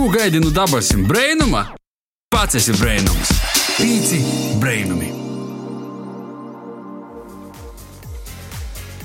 Ko gaidi no dabasim brainuma? Pats esi brainums. Pīci brainumi.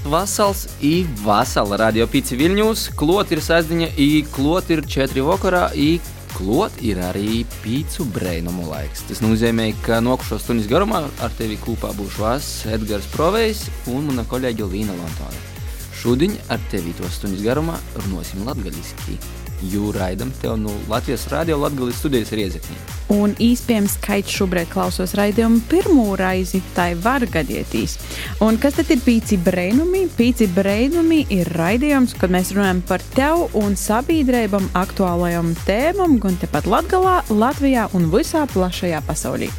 Vasals i vasala radio pīci Viļņūs, klot ir sazdiņa i klot ir četri vakarā i klot ir arī pīcu brainumu laiks. Tas nozīmē, ka nokušo stundas garumā ar tevi kopā būšu es, Edgars Provejs un mana kolēģe Līna Lontone. Šodien ar tevi to stundas garumā runāsim latgaļiski jo raidam tev no Latvijas Rādio Latvijas studijas Riezekņā. Un īspējams, ka es šobrīd klausos raidījumu pirmo reizi, tā var gadīties. Un kas tad ir pīci brēnumi? Pīci brēnumi ir raidījums, kad mēs runājam par tev un sabiedrībam aktuālajām tēmām, gan tepat Latgalā, Latvijā un visā plašajā pasaulī.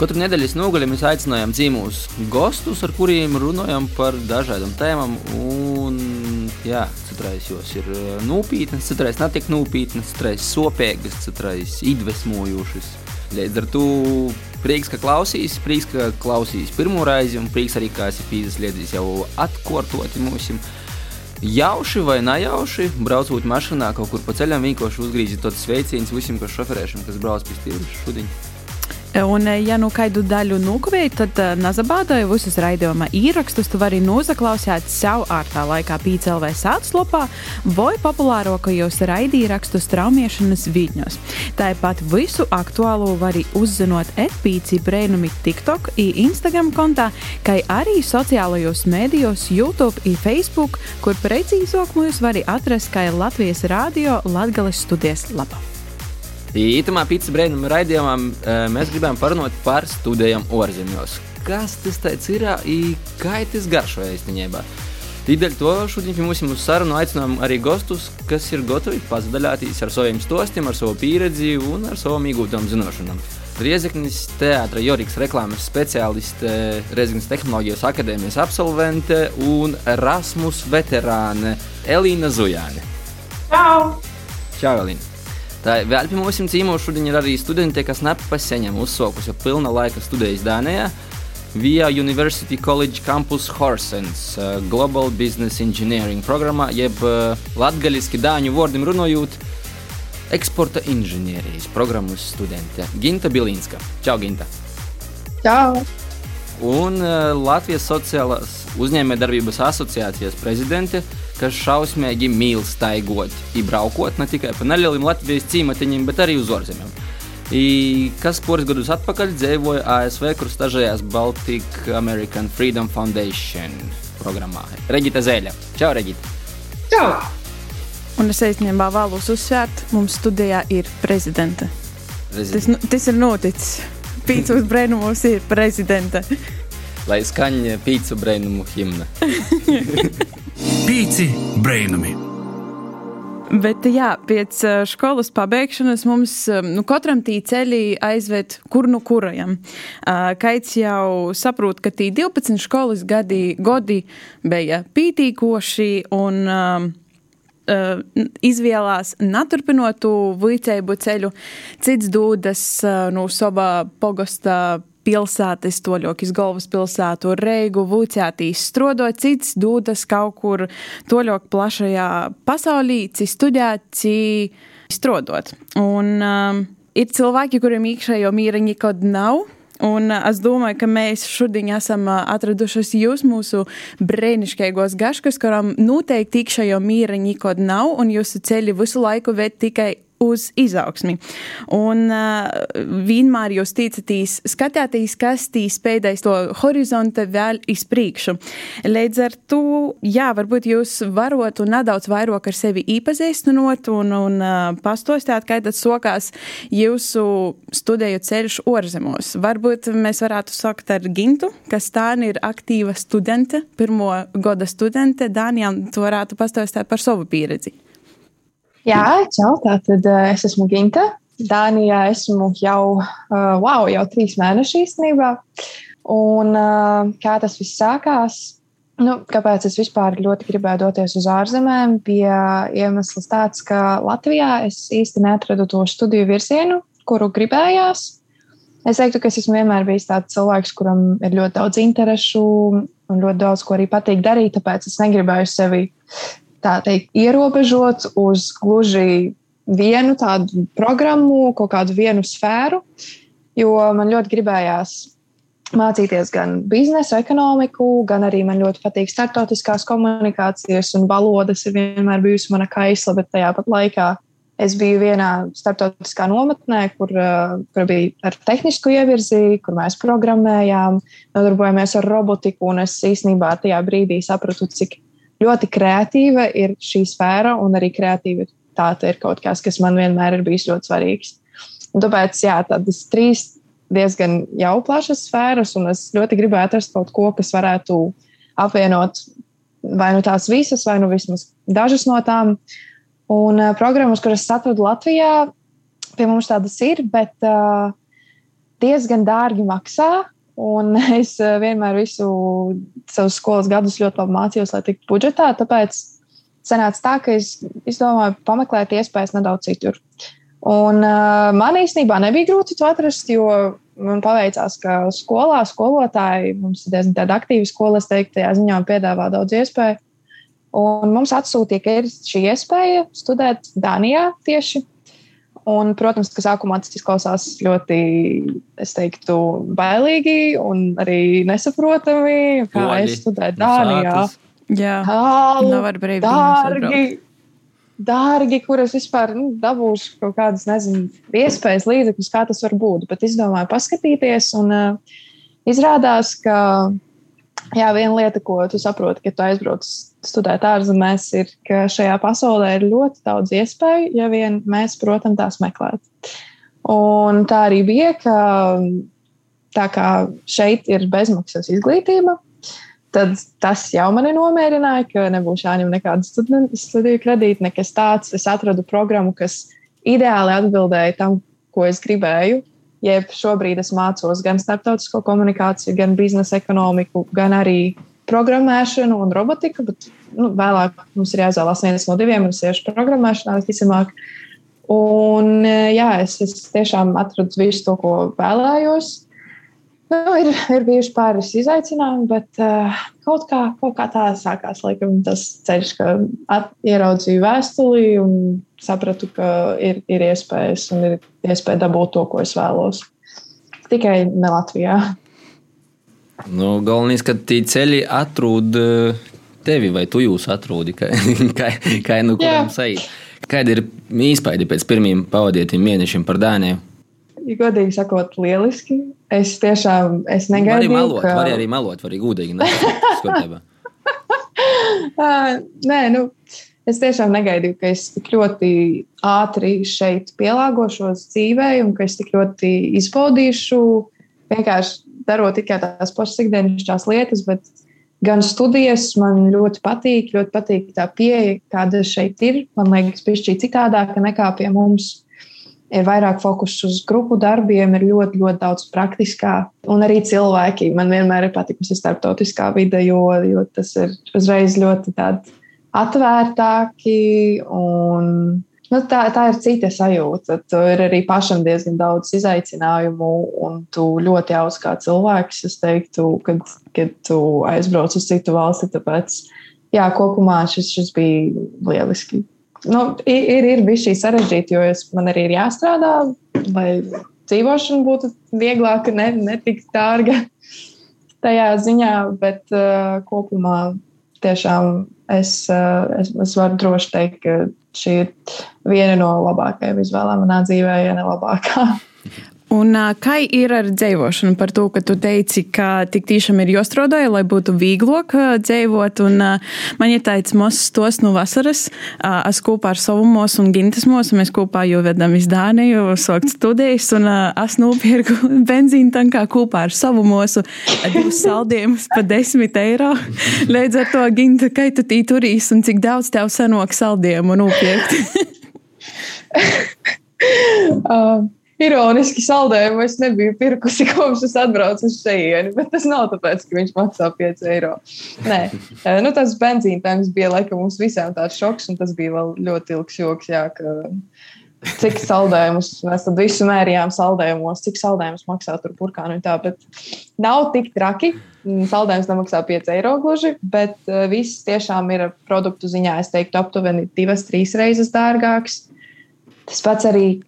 Katru nedēļas nogali mēs aicinājām dzīvos gostus, ar kuriem runājam par dažādām tēmām. Un, jā, citreiz jos ir eh, nopietnas, citreiz netik nopietnas, citreiz sopīgas, citreiz iedvesmojošas. Līdz ar to prieks, ka klausīs, prieks, ka klausīs pirmo reizi, un prieks arī, ka esi pīzes jau atkārtoti mūsim. Jauši vai nejauši, braucot mašīnā kaut kur pa ceļam, vienkārši uzgriežot tos sveicienus visiem, kas šoferēšiem, kas brauc pie stūra šodien. Un, eh, ja nu kādu daļu nokavēji, tad uh, nazabādāju visus raidījuma īrakstus. Tu vari nozaklausīt sev ārtā laikā PCLV sātslopā vai populārākajos raidīrakstus traumiešanas viļņos. Tāpat visu aktuālo vari uzzinot epīci brēnumi TikTok Instagram kontā, kā arī sociālajos mēdījos YouTube i Facebook, kur precīzāk mūs vari atrast kā Latvijas Rādio Latgales studijas lapā. Ītumā pīcis brīnuma raidījumā mēs gribam parunāt par studijām ārzemēs. Kas tas ir un kā tas garšo īstenībā? Tādēļ to šodien pie mums uz sarunu aicinām arī gostus, kas ir gatavi padalīties ar saviem stostiem, ar savu pieredzi un ar savām iegūtām zināšanām. Riezeknis teātris, Joriks, reklāmas speciāliste, Reizeknas tehnoloģijas akadēmijas absolvente un Erasmus veterāne Elīna Zujāne. Čau! Čau, Elīna! Tā vēl pie mums cīmos šodien ir arī studenti, kas nepaseņem uzsaukusi pilna laika studijas Dānijā. Via University College Campus Horsens uh, Global Business Engineering programmā, jeb uh, latgaļiski dāņu vārdiem runājot, eksporta inženierijas programmas studente Ginta Bilinska. Čau, Ginta! Čau! Un uh, Latvijas sociālās uzņēmējdarbības asociācijas prezidente kas šausmīgi mīl staigot, izbraukot ne tikai pa nelieliem Latvijas cīmatiņiem, bet arī uz ārzemēm. Kas poris gadus atpakaļ dzīvoja ASV, kur stažējās Baltic American Freedom Foundation programmā. Reģita Zēļa. Čau, Reģita! Čau! Un es īstenībā vēlos uzsvērt, mums studijā ir prezidente. Prezident. Tas, tas ir noticis. Pīcis brēnumos ir prezidente. Lai skaņa pīcu brēnumu himna. Pīci brainami. Bet, jā, pēc skolas pabeigšanas mums nu, katram tī ceļi aizved kur nu kurajam. Kaits jau saprot, ka tī 12 skolas gadi, godi bija pītīkoši un uh, izvēlās neturpinot to vicēju ceļu, cits dūdas uh, no sava pogosta pilsētas, toļokis galvaspilsētu, Reigu, Vūcētīs, strodot cits dūdas kaut kur toļok plašajā pasaulī, ci studēt, ci strodot. Un um, ir cilvēki, kuriem iekšējo mīra nekad nav. Un es domāju, ka mēs šodien esam atradušas jūs, mūsu brīnišķīgos gaškas, kurām noteikti iekšējo mīra nekad nav, un jūsu ceļi visu laiku ved tikai uz izaugsmi. Un uh, vienmēr jūs ticatīs, skatāties, kas tīs pēdējais to horizonta vēl izpriekšu. Līdz ar to, jā, varbūt jūs varot un nedaudz vairāk ar sevi iepazīstinot un, un uh, pastostāt, kā tad sokās jūsu studēju ceļš orzemos. Varbūt mēs varētu sākt ar Gintu, kas tā ir aktīva studente, pirmo gada studente. Dānijam, tu varētu pastostāt par savu pieredzi. Jā, čau, tātad uh, es esmu Ginta. Dānijā esmu jau, uh, wow, jau trīs mēneši īstenībā. Un uh, kā tas viss sākās? Nu, kāpēc es vispār ļoti gribēju doties uz ārzemēm? Bija iemesls tāds, ka Latvijā es īsti neatradu to studiju virzienu, kuru gribējās. Es teiktu, ka es esmu vienmēr bijis tāds cilvēks, kuram ir ļoti daudz interesu un ļoti daudz ko arī patīk darīt. Tāpēc es negribēju sevi tā teikt, ierobežots uz gluži vienu tādu programmu, kaut kādu vienu sfēru, jo man ļoti gribējās mācīties gan biznesa, ekonomiku, gan arī man ļoti patīk startautiskās komunikācijas un valodas ir vienmēr bijusi mana kaisla, bet tajā pat laikā es biju vienā startautiskā nometnē, kur, kur bija ar tehnisku ievirzi, kur mēs programmējām, nodarbojamies ar robotiku, un es īstenībā tajā brīdī sapratu, cik ļoti kreatīva ir šī sfēra, un arī kreativitāte ir kaut kas, kas man vienmēr ir bijis ļoti svarīgs. Un tāpēc, jā, tādas trīs diezgan jau plašas sfēras, un es ļoti gribēju atrast kaut ko, kas varētu apvienot vai nu tās visas, vai nu vismaz dažas no tām. Un uh, programmas, kuras atradu Latvijā, pie mums tādas ir, bet uh, diezgan dārgi maksā. Un es uh, vienmēr visu savus skolas gadus ļoti labi mācījos, lai tiktu budžetā. Tāpēc sanāca tā, ka es izdomāju pameklēt iespējas nedaudz citur. Un uh, man īstenībā nebija grūti to atrast, jo man paveicās, ka skolā skolotāji mums ir diezgan aktīvi skolas, teikt, tajā ziņā piedāvā daudz iespēju. Un mums atsūtīja, ka ir šī iespēja studēt Dānijā tieši. Un, protams, ka sākumā tas izklausās ļoti, es teiktu, bailīgi un arī nesaprotami, kā Oļi. es studēju Dānijā. Jā, Tālu, nav ar brīvību. Dārgi, dārgi, kuras vispār nu, dabūšu kaut kādas, nezinu, iespējas, līdzekļus, kā tas var būt. Bet izdomāju paskatīties, un uh, izrādās, ka jā, viena lieta, ko tu saproti, ka tu aizbrauc studēt ārzemēs, ir, ka šajā pasaulē ir ļoti daudz iespēju, ja vien mēs, protams, tās meklēt. Un tā arī bija, ka tā kā šeit ir bezmaksas izglītība, tad tas jau mani nomierināja, ka nebūs jāņem nekāda studiju kredīta, nekas tāds. Es atradu programmu, kas ideāli atbildēja tam, ko es gribēju. Jeb šobrīd es mācos gan starptautisko komunikāciju, gan biznesa ekonomiku, gan arī programmēšanu un robotiku. Bet nu, vēlāk mums ir jāizvēlas viens no diviem, un es iešu programmēšanā visticamāk. Un jā, es, es tiešām atradu visu to, ko vēlējos. Nu, ir, ir bijuši pāris izaicinājumi, bet uh, kaut, kā, kaut kā tā sākās laikam, tas ceļš, ka at, ieraudzīju vēstuli un sapratu, ka ir, ir iespējas un ir iespēja dabūt to, ko es vēlos. Tikai ne Latvijā. Nu, Galvenais, ka tie ceļi atrod eh, tevi, vai tu jūs atrodi, kā, kā, kā nu kuram sajūt. Kāda ir īspaidi pēc pirmiem pavadītiem mēnešiem par Dāniju? Ja godīgi sakot, lieliski. Es tiešām es negaidīju. Arī melot, ka... arī melot, var arī gudīgi. Nē, nu, es tiešām negaidīju, ka es tik ļoti ātri šeit pielāgošos dzīvē un ka es tik ļoti izbaudīšu vienkārši darot tikai tās pašas ikdienišķās lietas, bet gan studijas man ļoti patīk, ļoti patīk tā pieeja, kāda šeit ir. Man liekas, pišķī citādāka nekā pie mums ir vairāk fokus uz grupu darbiem, ir ļoti, ļoti daudz praktiskā. Un arī cilvēki. Man vienmēr ir patikusi starptautiskā vide, jo, jo tas ir uzreiz ļoti atvērtāki. Un, nu, tā, tā ir cita sajūta. Tur ir arī pašam diezgan daudz izaicinājumu, un tu ļoti jauc kā cilvēks. Es teiktu, kad, kad tu aizbrauc uz citu valsti, tāpēc jā, kopumā šis, šis bija lieliski nu, ir, ir bijis šī sarežģīta, jo es, man arī ir jāstrādā, lai dzīvošana būtu vieglāka, ne, ne tik dārga tajā ziņā, bet uh, kopumā tiešām es, uh, es, es varu droši teikt, ka šī ir viena no labākajām izvēlēm manā dzīvē, ja ne labākā. Un kā ir ar dzīvošanu? Par to, ka tu teici, ka tik tiešām ir jāstrādā, lai būtu vieglāk dzīvot. Un man ir tāds mazs tos no vasaras. Es kopā ar savu mūsu un gintas mūsu mēs kopā jau vedam iz Dāniju, sākt studijas. Un es nopirku benzīnu tankā kopā ar savu mūsu divus saldējumus par desmit eiro. Līdz ar to ginta, kā tu tī turīs un cik daudz tev sanāk saldējumu nopirkt? uh ironiski saldējumu es nebiju pirkusi, kopš es atbraucu uz šejieni. Bet tas nav tāpēc, ka viņš maksā 5 eiro. Nē, eh, nu, tas benzīna tanks bija laikam mums visiem tāds šoks, un tas bija vēl ļoti ilgs joks. Jā, ka, cik saldējumus mēs tad visu mērījām saldējumos, cik saldējumus maksā tur burkānu un tā. Bet nav tik traki. Saldējums nemaksā 5 eiro gluži, bet uh, viss tiešām ir produktu ziņā, es teiktu, aptuveni divas, trīs reizes dārgāks. Tas pats arī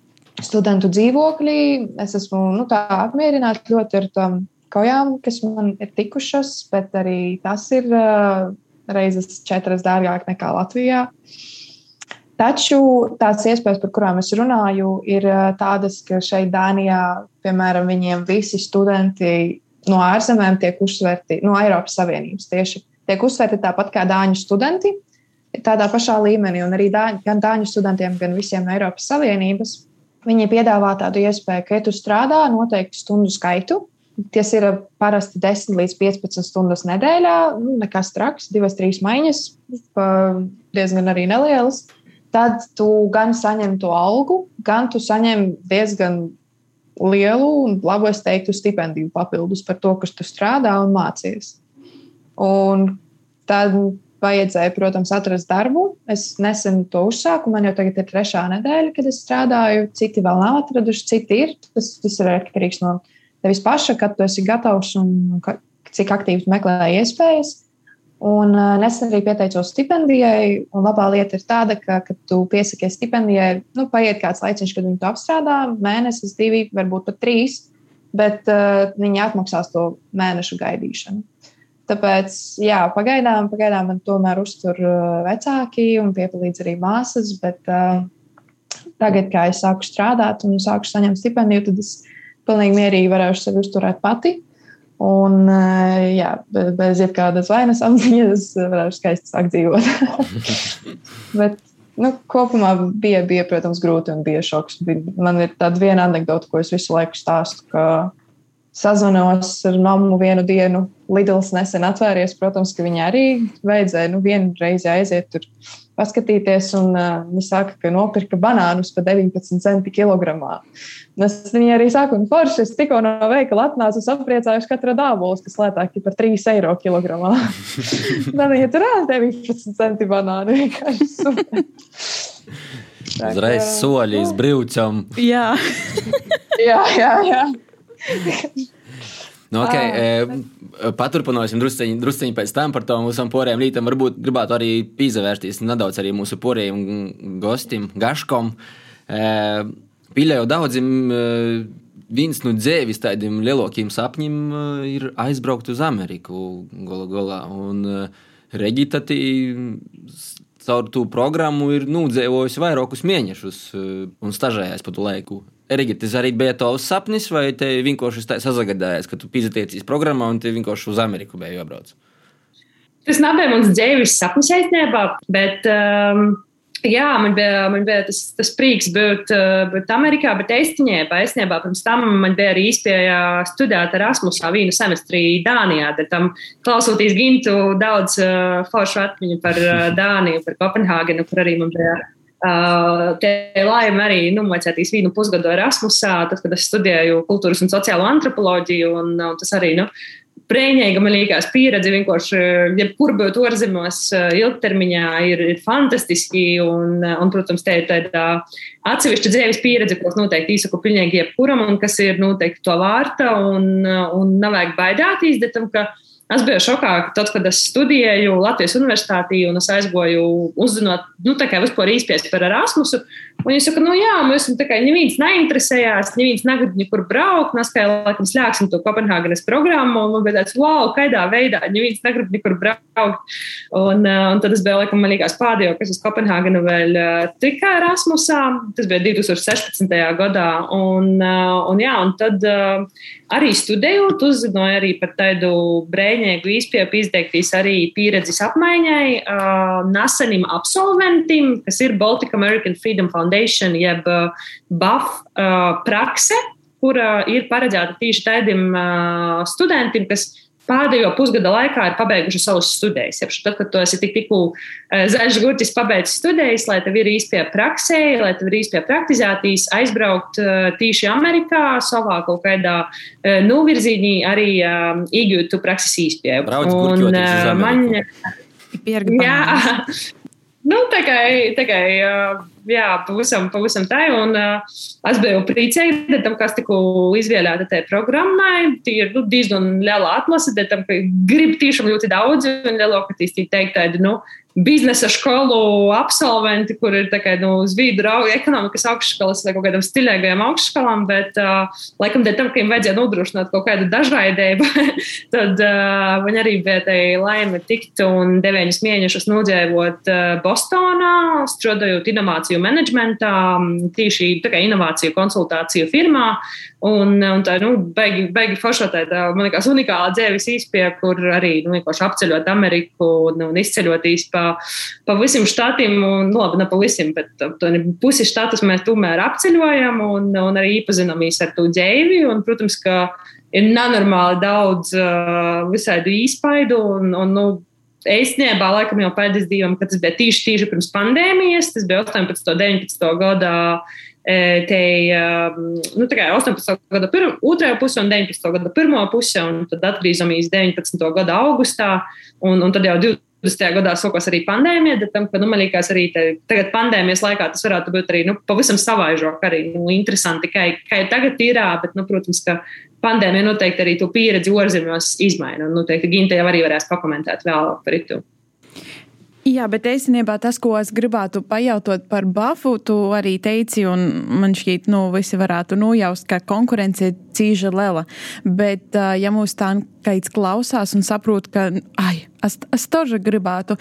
studentu dzīvoklī. Es esmu nu, apmierināta ļoti ar tām kājām, kas man ir tikušas, bet arī tas ir uh, reizes četras dārgāk nekā Latvijā. Taču tās iespējas, par kurām es runāju, ir tādas, ka šeit Dānijā, piemēram, viņiem visi studenti no ārzemēm tiek uzsverti, no Eiropas Savienības tieši tiek uzsverti tāpat kā dāņu studenti, tādā pašā līmenī. Un arī dāņu, gan dāņu studentiem, gan visiem no Eiropas Savienības viņi piedāvā tādu iespēju, ka, ja tu strādā noteiktu stundu skaitu, tas ir parasti 10 līdz 15 stundas nedēļā, nu, nekas traks, divas, trīs maiņas, diezgan arī nelielas. Tad tu gan saņem to algu, gan tu saņem diezgan lielu un labu, es teiktu, stipendiju papildus par to, kas tu strādā un mācies. Un tad vajadzēja, protams, atrast darbu. Es nesen to uzsāku. Man jau tagad ir trešā nedēļa, kad es strādāju. Citi vēl nav atraduši, citi ir. Tas, tas ir atkarīgs no tevis paša, kad tu esi gatavs un ka, cik aktīvi meklē iespējas. Un uh, nesen arī pieteicos stipendijai. Un labā lieta ir tāda, ka, kad tu piesakies stipendijai, nu, paiet kāds laiciņš, kad viņi to apstrādā, mēnesis, divi, varbūt pat trīs, bet uh, viņi atmaksās to mēnešu gaidīšanu. Tāpēc, jā, pagaidām, pagaidām man tomēr uztur uh, vecāki un piepalīdz arī māsas, bet uh, tagad, kad es sāku strādāt un sāku saņemt stipendiju, tad es pilnīgi mierīgi varēšu sevi uzturēt pati. Un, uh, jā, bez jebkādas vainas apziņas varēšu skaisti sākt dzīvot. bet, nu, kopumā bija, bija, protams, grūti un bija šoks. Man ir tāda viena anekdote, ko es visu laiku stāstu, ka Sazvanos ar mammu vienu dienu. Lidls nesen atvērties, protams, ka viņa arī vajadzēja nu, vienu reizi aiziet tur paskatīties. Un, uh, viņa saka, ka nopirka banānus par 19 centi kilogramā. Un es viņai arī saku, un forši es tikko no veikala atnācu, es apriecājos katru dābolu, kas lētāk ir par 3 eiro kilogramā. Tad viņa tur ātrāk 19 centi banānu vienkārši. Uzreiz soļi iz brīvcam. Jā. jā, jā, jā. Nu, okay, e, paturpināsim drusciņi, drusciņi pēc tam par to mūsu poriem lītam. Varbūt gribētu arī pīzavērsties nedaudz arī mūsu poriem gostim, Gaškom. E, Pīļēju daudzim, e, viens no dzēvis tādiem lielākiem sapņiem ir aizbraukt uz Ameriku gola golā. Un Reģita caur to programmu ir nūdzēvojusi vairākus mēnešus un stažējās pa tu laiku Rigi, tas arī bija tavs sapnis, vai te vienkārši tā sazagadājies, ka tu pīzatiecies programmā un te vienkārši uz Ameriku biji jābrauc? Tas nav bijis mans dzīves sapnis aizniebā, bet um, jā, man bija, man bija tas, tas prieks būt, uh, būt Amerikā, bet īstenībā, īstenībā pirms tam man bija arī iespēja studēt Erasmusā vienu semestri Dānijā. Tad tam klausoties gintu daudz uh, foršu atmiņu par uh, Dāniju, par Kopenhāgenu, kur arī man bija Te laime arī nu, mocētīs vienu pusgadu Erasmusā, tad, kad es studēju kultūras un sociālo antropoloģiju. Un, un tas arī nu, brīnīga, man liekas, pieredze vienkārši, jebkur būt ārzemēs ilgtermiņā, ir, ir fantastiski. Un, un, protams, te ir tāda atsevišķa dzīves pieredze, ko es noteikti izsaku pilnīgi jebkuram, un kas ir noteikti to vārta. Un, un nav vajag baidāties, Es biju šokā, tad, kad es studēju Latvijas universitātī un es aizgoju uzzinot, nu, tā kā vispār īstenībā par Erasmusu, un viņi saka, nu jā, mēs tā kā neviens neinteresējās, neviens negrib nekur braukt, mēs kā laikam slēgsim to Kopenhāgenes programmu, un man bija tāds, wow, kādā veidā neviens negrib nekur braukt. Un, uh, un tad es biju, laikam, man liekas, pēdējo, kas uz Kopenhāgenu vēl uh, tikai Erasmusā, tas bija 2016. gadā, un, uh, un jā, un tad arī studējot, uzzināju arī par tādu brēņēgu izpēju izteikties arī pieredzes apmaiņai uh, nesenim absolventim, kas ir Baltic American Freedom Foundation, jeb uh, BAF uh, prakse, kura ir paredzēta tieši tādiem uh, studentiem, kas pēdējo pusgada laikā ir pabeiguši savus studijas. Ja tad, kad tu esi tik tikko eh, zaļš gurķis pabeidzis studijas, lai tev ir īstenībā praksē, lai tev ir īstenībā praktizētīs, aizbraukt eh, tīši Amerikā, savā kaut kādā eh, novirzīņī arī iegūt tu prakses uz Ameriku. Man, jā, nu, tā kā, tā kā jā, pavisam, pavisam tā. Un uh, es biju priecīga, tam, kas tika izvēlēta tajā programmai. Tie ir nu, diezgan liela atlase, tam, ka grib tiešām ļoti daudz un lielākā teikt tādu, nu, biznesa skolu absolventi, kur ir kā, nu, uz vidu ekonomikas augšskolas vai kaut kādam stilīgajam augšskolām, bet, uh, laikam, dēļ tam, ka viņiem vajadzēja nodrošināt kaut kādu dažādību, tad uh, viņi arī bija tai laime tikt un deviņus mēnešus nodzīvot uh, Bostonā, strādājot inovāciju menedžmentā, tīši tā kā inovāciju konsultāciju firmā. Un, un tā, nu, beigi, beigi forša tāda, man liekas, unikāla dzīves īspēja, kur arī, nu, apceļot Ameriku un, un izceļotīs pa, pa visiem štatiem, un, nu, labi, ne pa visiem, bet pusi štatus mēs tomēr apceļojam un, un arī iepazīstamies ar to dzīvi, un, protams, ka ir nenormāli daudz uh, visādu īspaidu, un, un, nu, Īstenībā, laikam jau pēdējais divam, kad tas bija tieši, tieši pirms pandēmijas, tas bija 18. un 19. gadā te nu, 18. gada pirma, otrajā pusē un 19. gada pirmā pusē, un tad atgriezamies 19. gada augustā, un, un tad jau 20. gadā sākās arī pandēmija, tad tam, ka, nu, man liekas, arī te, tagad pandēmijas laikā tas varētu būt arī nu, pavisam savaižāk, arī nu, interesanti, kā, kā tagad ir, bet, nu, protams, ka pandēmija noteikti arī to pieredzi ārzemēs izmaina, un noteikti Ginte jau arī varēs pakomentēt vēlāk par to. Jā, bet īstenībā tas, ko es gribētu pajautot par Bafu, tu arī teici, un man šķiet, nu, visi varētu nojaust, ka konkurence ir cīža lela. Bet, ja mūs tā kāds klausās un saprot, ka, ai, es, es toža gribētu,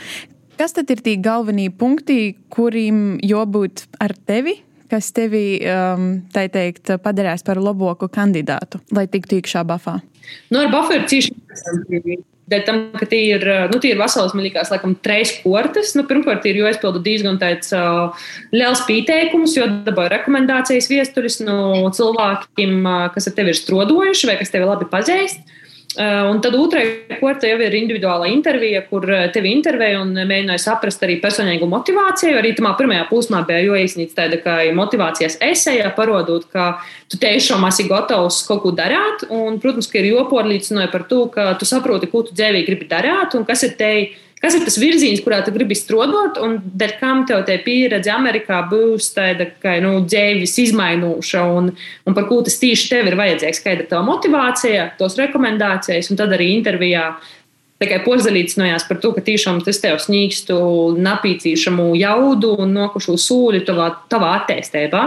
kas tad ir tie galvenie punkti, kuriem jābūt ar tevi? Kas tevi, um, tā teikt, padarīs par labāku kandidātu, lai tiktu iekšā Bafā? Nu, ar cīši interesanti. Dēļ tam, ka tie ir, nu, tie ir veselas, man liekas, laikam, trīs kortes. Nu, pirmkārt, ir jāizpilda diezgan tāds uh, liels pieteikums, jo dabūju rekomendācijas viesturis no cilvēkiem, uh, kas ar tevi ir strodojuši vai kas tevi labi pazīst. Eh, un tad otrajā kārtā jau ir individuāla intervija, kur eh, tevi intervēja un mēģināja saprast arī personīgu motivāciju. Arī tamā pirmajā posmā bija jāiesniedz tāda kā motivācijas esēja, parodot, ka tu tiešām esi gatavs kaut ko darīt. Un, protams, ka ir jopārliecināja par to, ka tu saproti, ko tu dzīvī gribi darīt un kas ir tevi Kas ir tas virziens, kurā tu gribi strādāt, un dēļ kam tev tā pieredze Amerikā būs tāda, ka nu, dzīves izmainoša, un, un par ko tas tieši tev ir vajadzīgs, kāda ir tava motivācija, tos rekomendācijas, un tad arī intervijā tikai pozaļīcinājās par to, ka tiešām tas tev sniegstu napīcīšamu jaudu un nokušu sūļu tavā, tavā attīstībā.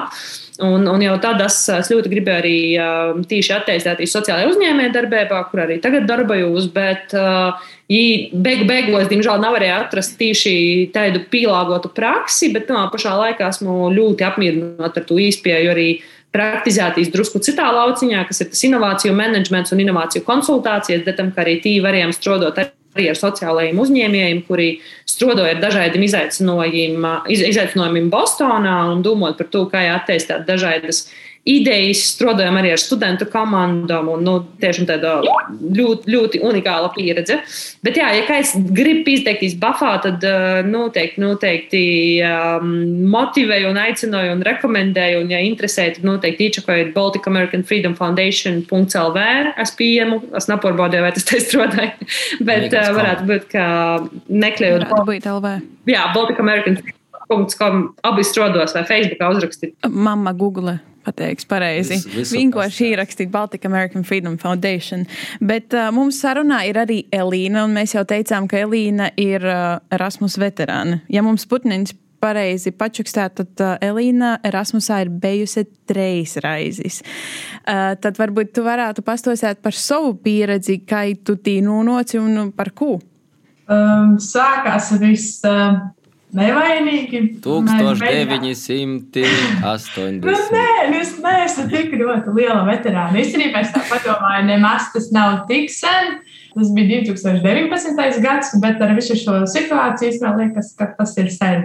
Un, un jau tad es, ļoti gribēju arī uh, tīši attīstīties sociālajā uzņēmējdarbībā, kur arī tagad darbojos, bet uh, beigu beigās, diemžēl, nevarēju atrast tieši tādu pielāgotu praksi, bet no pašā laikā esmu ļoti apmierināta ar to īspēju arī praktizētīs drusku citā lauciņā, kas ir tas inovāciju menedžments un inovāciju konsultācijas, bet tam, ka arī tī varējām strādāt arī ar sociālajiem uzņēmējiem, kuri strādāja ar dažādiem izaicinājumiem, izaicinājumiem Bostonā un domājot par to, kā attīstīt dažādas idejas, strādājam arī ar studentu komandām. Un, nu, tiešām tāda ļoti, ļoti unikāla pieredze. Bet, jā, ja kāds grib izteikties Bafā, tad noteikti, noteikti um, motivēju un aicināju un rekomendēju. Un, ja interesē, tad noteikti iečakojiet Baltic American Freedom Foundation.lv. Es pieņemu, es nepārbaudīju, vai tas te strādāja. Bet uh, varētu būt, ka meklējot. Varētu būt LV. Jā, Baltic American Freedom. Abi strādos vai Facebookā uzrakstīt. Mamma Google pateiks pareizi. Vienkārši ierakstīt Baltic American Freedom Foundation. Bet uh, mums sarunā ir arī Elīna, un mēs jau teicām, ka Elīna ir uh, Erasmus veterāna. Ja mums Putnins pareizi pačukstēt, tad uh, Elīna Erasmusā ir bijusi trīs reizes. Uh, tad varbūt tu varētu pastosēt par savu pieredzi, kā tu tī nonāci un par ko? Um, sākās viss. Uh nevainīgi. 1980. nu, nē, nu, es neesmu tik ļoti liela veterāna. Īstenībā es tā padomāju, nemaz tas nav tik sen. Tas bija 2019. gads, bet ar visu šo situāciju man liekas, ka tas ir sen.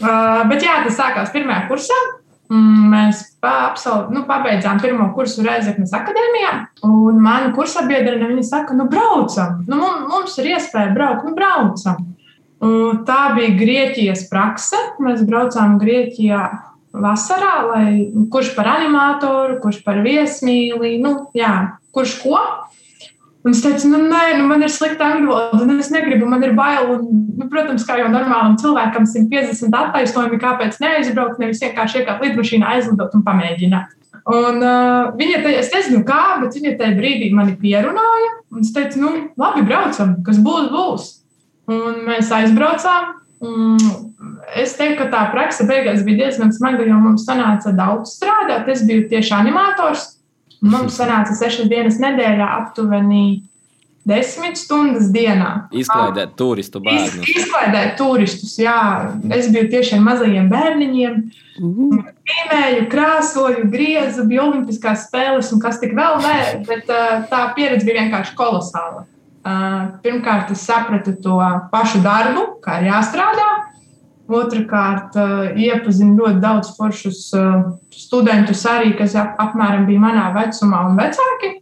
Uh, bet jā, tas sākās pirmajā kursā. Mm, mēs pa, absolut, nu, pabeidzām pirmo kursu Reizeknas akadēmijā, un mana kursabiedrene saka, nu, braucam, nu, mums ir iespēja braukt, nu, braucam. Tā bija Grieķijas prakse. Mēs braucām Grieķijā vasarā, lai kurš par animatoru, kurš par viesmīli, nu, jā, kurš ko. Un es teicu, nu, nē, nu, man ir slikta angļu valoda, un es negribu, man ir bail. Un, nu, protams, kā jau normālam cilvēkam, 150 attaisnojumi, kāpēc neaizbraukt, nevis vienkārši iekāpt lidmašīnā, aizlidot un pamēģināt. Un, uh, viņa te, es nezinu, kā, bet viņa tajā brīdī mani pierunāja. Es teicu, nu, labi, braucam, kas būs, būs. Un mēs aizbraucām. Es teiktu, ka tā praksa beigās bija diezgan smaga, jo mums sanāca daudz strādāt. Es biju tieši animators. Mums sanāca sešas dienas nedēļā, aptuveni desmit stundas dienā. Izklaidēt turistu bērnus. Iz, izklaidēt turistus, jā. Es biju tieši ar mazajiem bērniņiem. Pīmēju, krāsoju, griezu, bija olimpiskās spēles un kas tik vēl nē, bet tā pieredze bija vienkārši kolosāla. Pirmkārt, es sapratu to pašu darbu, kā ir jāstrādā. Otrakārt, iepazinu ļoti daudz foršus studentus, arī, kas apmēram bija manā vecumā un vecāki,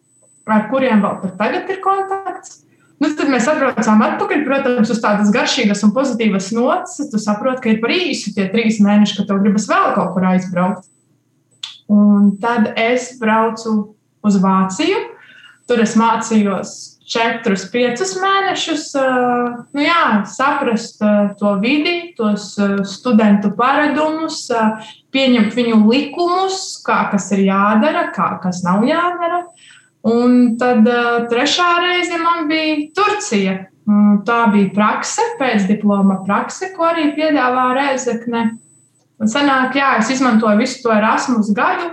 ar kuriem vēl pat tagad ir kontakts. Nu, tad mēs atbraucām atpakaļ, protams, uz tādas garšīgas un pozitīvas nots. Tu saproti, ka ir par īsu tie trīs mēneši, ka tev gribas vēl kaut kur aizbraukt. Un tad es braucu uz Vāciju. Tur es mācījos četrus, piecus mēnešus, nu jā, saprast to vidi, tos studentu paradumus, pieņemt viņu likumus, kā kas ir jādara, kā kas nav jādara. Un tad trešā reize man bija Turcija. Tā bija prakse, pēcdiploma prakse, ko arī piedāvā Reizekne. Un sanāk, jā, es izmantoju visu to Erasmus gadu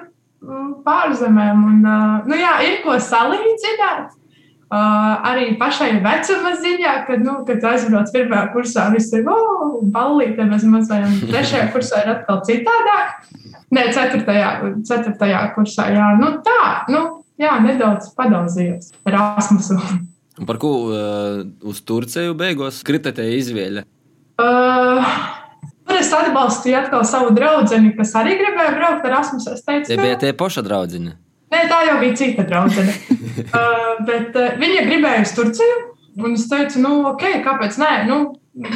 pārzemēm. Un, nu jā, ir ko salīdzināt. Uh, arī pašai vecuma ziņā, kad, nu, kad aizbrauc pirmā kursā, viss ir oh, ballīte bez mazajiem. Trešajā kursā ir atkal citādāk. Nē, ceturtajā, ceturtajā kursā, jā, nu tā, nu, jā, nedaudz padaudzījos Erasmusu. Par ko uh, uz Turciju beigās kritetē izvēle? Uh, Tur es atbalstīju atkal savu draugu, kas arī gribēja braukt ar Erasmus. Es teicu, Te bija tie paša draudzene. Nē, tā jau bija cita draudzene. uh, bet uh, viņa gribēja uz Turciju. Un es teicu, nu, ok, kāpēc nē? Nu,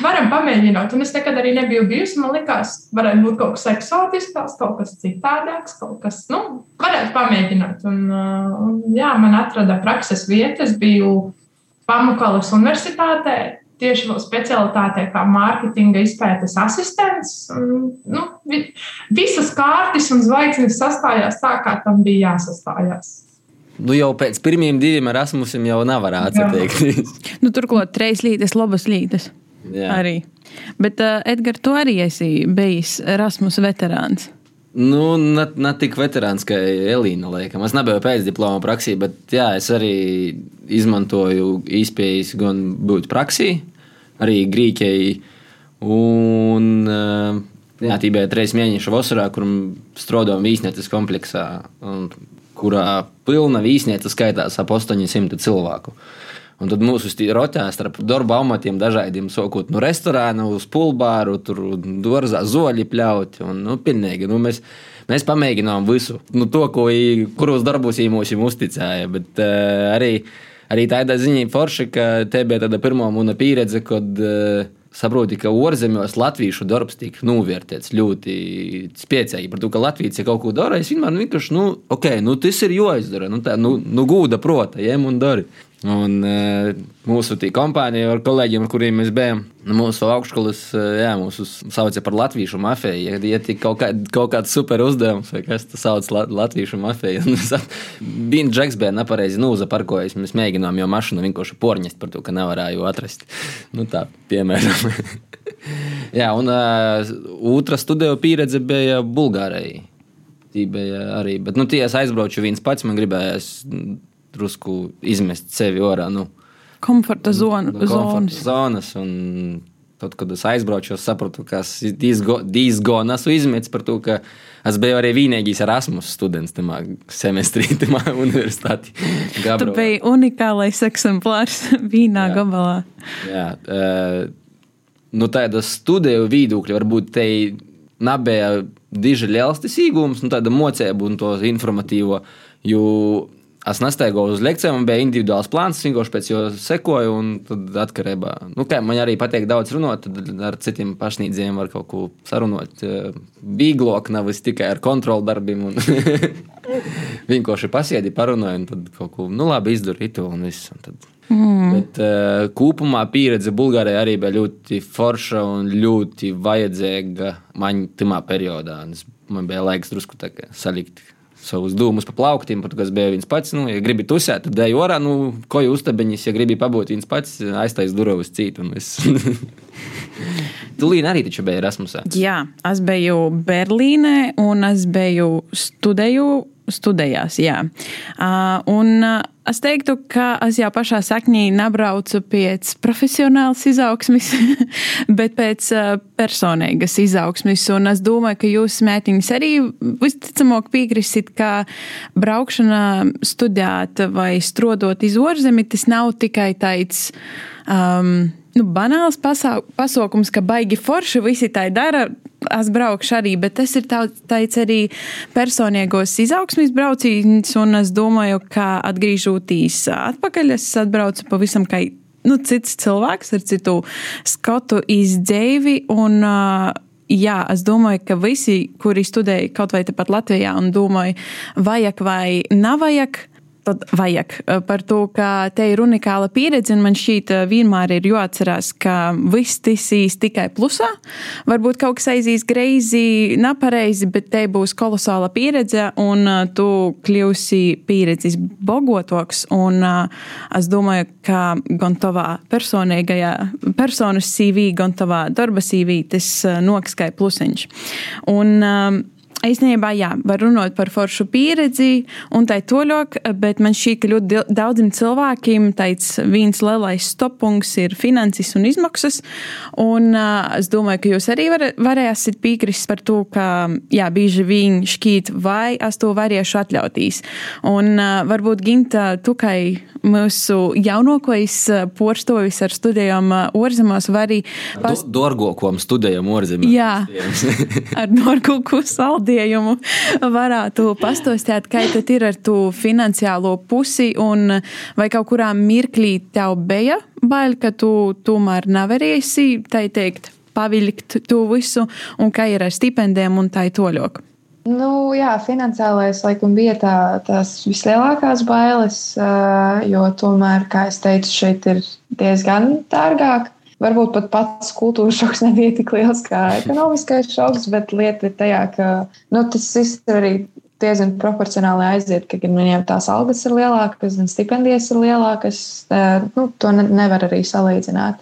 varam pamēģināt. Un es nekad arī nebiju bijusi. Man liekas, varētu būt kaut kas eksotisks, kaut kas citādāks, kaut kas, nu, varētu pamēģināt. Un, uh, un jā, man atrada prakses vietas. Biju Pamukalas universitātē, tieši specialitātē, kā mārketinga izpētes asistents. Nu, visas kārtas un zvaigznes sastājās tā, kā tam bija jāsastājās. Nu, jau pēc pirmiem diviem Erasmusiem jau nevarētu teikt. nu, turklāt trīs līnijas, labas līnijas. Arī. Bet, uh, Edgars, tu arī esi bijis Erasmus veterāns. Nu, ne, ne tik veterāns kā Elīna. Laikam. Es nebiju pēcdiploma praksī, bet jā, es arī izmantoju īspējas gan būt praksī, arī Grieķijai. Un jā, tā bija trīs mēnešu vasarā, kur strādājām vīsnieces kompleksā, kurā pilna vīsniece skaitās ap 800 cilvēku. Un tad mūsu rotāja starp darba amatiem dažādiem, sākot no restorāna uz pulbāru, tur dārzā zoļi pļaut. Un, nu, pilnīgi, nu, mēs, mēs pamēģinām visu, nu, to, ko, kuros darbos mums uzticēja. Bet uh, arī, arī tādā ziņā forši, ka te bija tāda pirmā mana pieredze, kad uh, saproti, ka ārzemēs latviešu darbs tiek novērtēts ļoti spēcīgi. Par to, ka Latvijas ir kaut ko dara, es vienmēr vienkārši, nu, ok, nu, tas ir jāizdara. Nu, tā, nu, nu gūda prota, jem un dari. Un uh, mūsu kompānija ar kolēģiem, ar kuriem mēs bijām, mūsu augšskolas, uh, jā, mūsu sauca par latviešu mafiju. Ja, ja tik kaut, kā, kaut kāds super uzdevums, vai kas tas sauc la, latviešu mafiju, bija Džeks, bija nepareizi nūzaparkojis. Mēs mēģinām jau mašīnu vienkārši porņest par to, ka nevarēju atrast. Nu, tā, piemēram. jā, un uh, otra studiju pieredze bija Bulgārijai. Tī bija arī, bet, nu, tie es aizbraucu viens pats, man gribējās drusku izmest sevi ārā. Nu, komforta zonu, no komforta zonas. Un tad, kad es aizbraucu, es sapratu, ka diezgan esmu izmetis par to, ka es biju arī vienīgais Erasmus students tajā semestrī, tajā universitātē. Tu biji unikālais eksemplārs vienā gabalā. Jā, uh, nu tāda studiju viedokļa varbūt te nebija diži liels tas īgums, nu tāda mocēba un to informatīvo, jo Es nestaigāju uz lekcijām, man bija individuāls plāns, vienkārši pēc jo sekoju. Tad atkarībā, nu, kā man arī patīk daudz runāt, tad ar citiem pašnīdzējiem var kaut ko sarunāt. Vieglāk nav tikai ar kontrolu darbiem. Un vienkārši pasiedi, parunāju, un tad kaut ko, nu labi, izdarīju un viss. Un tad... Mm. Bet uh, kopumā pieredze Bulgārijā arī bija ļoti forša un ļoti vajadzīga man tajā periodā. Man bija laiks drusku salikt savus dūmus pa plauktiem, pat kas bija viens pats. Nu, ja gribi tusēt, tad dēļ orā, nu, ko jūs uztabiņas, ja gribi pabūt viens pats, aiztais durvis citu. Tu Līna arī taču bija Erasmusā. Jā, es biju Berlīnē un es biju studēju studējās. Jā. Un es teiktu, ka es jau pašā saknī nebraucu pēc profesionālas izaugsmes, bet pēc personīgas izaugsmes. Un es domāju, ka jūs, mētiņas, arī visticamāk piekrisit, ka braukšana studēt vai strodot iz ārzemi, tas nav tikai tāds. Um, nu, banāls pasaukums, ka baigi forši visi tā dara. Es braukšu arī, bet tas ir tāds arī personīgos izaugsmīs brauciens, un es domāju, ka atgriežoties atpakaļ, es atbraucu pavisam kā nu, cits cilvēks ar citu skatu izdzīvi. Jā, es domāju, ka visi, kuri studēja kaut vai tepat Latvijā un domāja, vajag vai nav vajag, tad vajag par to, ka te ir unikāla pieredze, un man šķiet, vienmēr ir jāatcerās, ka viss tisīs tikai plusā. Varbūt kaut kas aizies greizi, nepareizi, bet te būs kolosāla pieredze, un tu kļūsi pieredzes bogotoks. Un es domāju, ka gan tavā personīgajā, personas CV, gan tavā darba CV tas noks kā plusiņš. Un, Īstenībā, jā, var runāt par foršu pieredzi un tā toļok, bet man šķiet, ka ļoti daudziem cilvēkiem tāds viens lielais stopunks ir finanses un izmaksas. Un uh, es domāju, ka jūs arī var, varēsiet piekrist par to, ka, jā, bieži vien šķiet, vai es to varēšu atļautīs. Un uh, varbūt Ginta, tu kā mūsu jaunākais porstovis ar studijām ārzemēs, var arī. Pas... Do, Dorgokam studējam ārzemēs. Jā, ar Norgoku saldi gadījumu varētu pastostāt, kā tad ir ar to finansiālo pusi un vai kaut kurā mirklī tev bija bail, ka tu tomēr nevarēsi, tā teikt, pavilkt to visu un kā ir ar stipendiem un tā toļok? Nu, jā, finansiālais laikam bija tā, tās vislielākās bailes, jo tomēr, kā es teicu, šeit ir diezgan dārgāk. Varbūt pat pats kultūras šoks nebija tik liels kā ekonomiskais šoks, bet lieta ir tajā, ka nu, tas viss arī diezgan proporcionāli aiziet, ka gan viņiem tās algas ir lielākas, gan stipendijas ir lielākas. Nu, to nevar arī salīdzināt.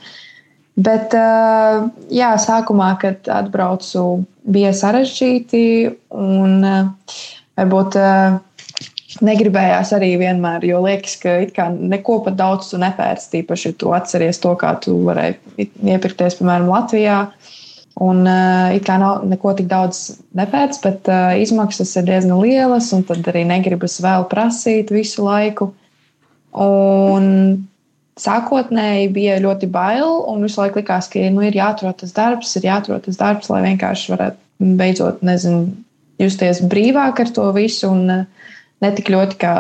Bet, jā, sākumā, kad atbraucu, bija sarežģīti un varbūt negribējās arī vienmēr, jo liekas, ka neko pat daudz tu nepērci. Tīpaši, ja tu atceries to, kā tu varēji iepirkties, piemēram, Latvijā. Un uh, it kā nav neko tik daudz nepēc, bet uh, izmaksas ir diezgan lielas, un tad arī negribas vēl prasīt visu laiku. Un sākotnēji bija ļoti bail, un visu laiku likās, ka nu, ir jāatrod tas darbs, ir jāatrod tas darbs, lai vienkārši varētu beidzot, nezinu, justies brīvāk ar to visu. Un, uh, ne tik ļoti kā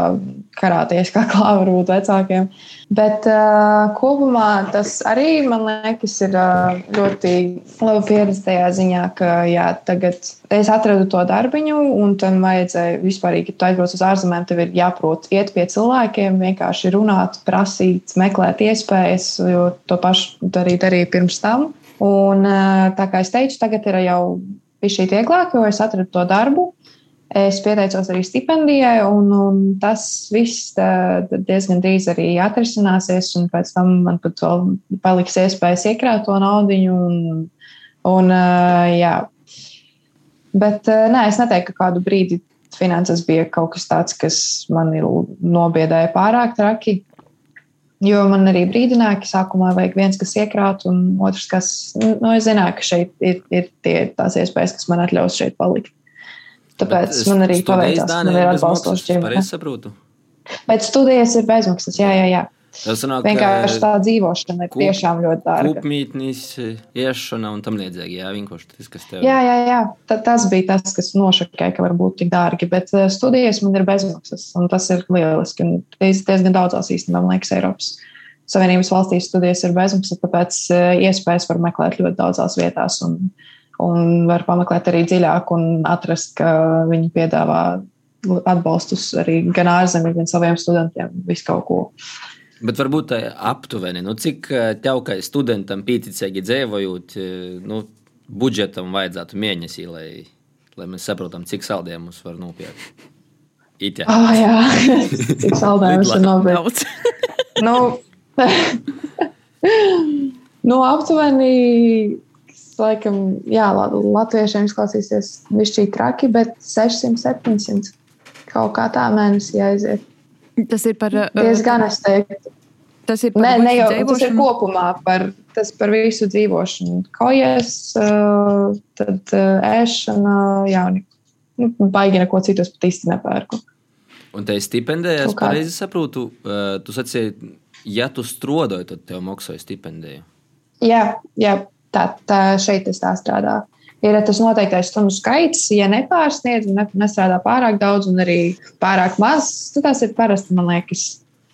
karāties, kā klāva varbūt vecākiem. Bet uh, kopumā tas arī man liekas, ir uh, ļoti laba pieredze tajā ziņā, ka jā, tagad es atradu to darbiņu, un tam vajadzēja vispār, ja tu aizbrauc uz ārzemēm, tev ir jāprot iet pie cilvēkiem, vienkārši runāt, prasīt, meklēt iespējas, jo to pašu arī darīju pirms tam. Un, uh, tā kā es teicu, tagad ir jau šī vieglāk, jo es atradu to darbu. Es pieteicos arī stipendijai, un, un tas viss diezgan drīz arī atrisināsies. Pēc tam man pat vēl paliks iespējas iekrāt to naudu. Un, un, jā. Bet nē, es neteiktu, ka kādu brīdi finanses bija kaut kas tāds, kas man nobiedēja pārāk traki. Jo man arī brīdināja, ka sākumā vajag viens, kas iekrāt, un otrs, kas, nu, es zināju, ka šeit ir, ir tie, tās iespējas, kas man atļaus šeit palikt. Tāpēc Bet man arī paveicās, man ir atbalstošs ģimene. Es saprotu. Bet studijas ir bezmaksas, jā, jā, jā. Tas sanāk, vienkārši tā dzīvošana ir kūp, tiešām ļoti dārga. Kūpmītnis, iešana un tam līdzīgi. Jā, vienkārši tas, kas tev. Jā, jā, jā. Ta, tas bija tas, kas nošokēja, ka var būt tik dārgi. Bet uh, studijas man ir bezmaksas, un tas ir lieliski. Un diezgan daudzās īstenībā, man liekas, Eiropas Savienības valstīs studijas ir bezmaksas, tāpēc uh, iespējas var meklēt ļoti daudzās vietās. Un, uh, un var pameklēt arī dziļāk un atrast, ka viņi piedāvā atbalstus arī gan ārzemēs, gan saviem studentiem, visu kaut ko. Bet varbūt tā aptuveni, nu, cik tev kā studentam pīticīgi dzīvojot, nu, budžetam vajadzētu mēnesī, lai, lai mēs saprotam, cik saldējumu mums var nopirkt. Itja. Oh, jā, cik saldējumus var nopirkt. nu, nu, aptuveni, laikam, jā, latviešiem izklausīsies višķīgi traki, bet 600, 700 kaut kā tā mēnesī aiziet. Tas ir par. Diezgan es teiktu. Tas ir par ne, ne jau dzīvošanu. tas ir kopumā par, tas par visu dzīvošanu. Kojas, tad ēšana, jauni. Nu, baigi neko citus pat īsti nepērku. Un te stipendēja, es pareizi saprotu, tu sacīji, ja tu strodoji, tad tev maksāja stipendēju. Jā, jā tā, tā šeit es tā strādāju ir tas noteiktais stundu skaits. Ja nepārsniedz un nestrādā pārāk daudz un arī pārāk maz, tad tas ir parasti, man liekas,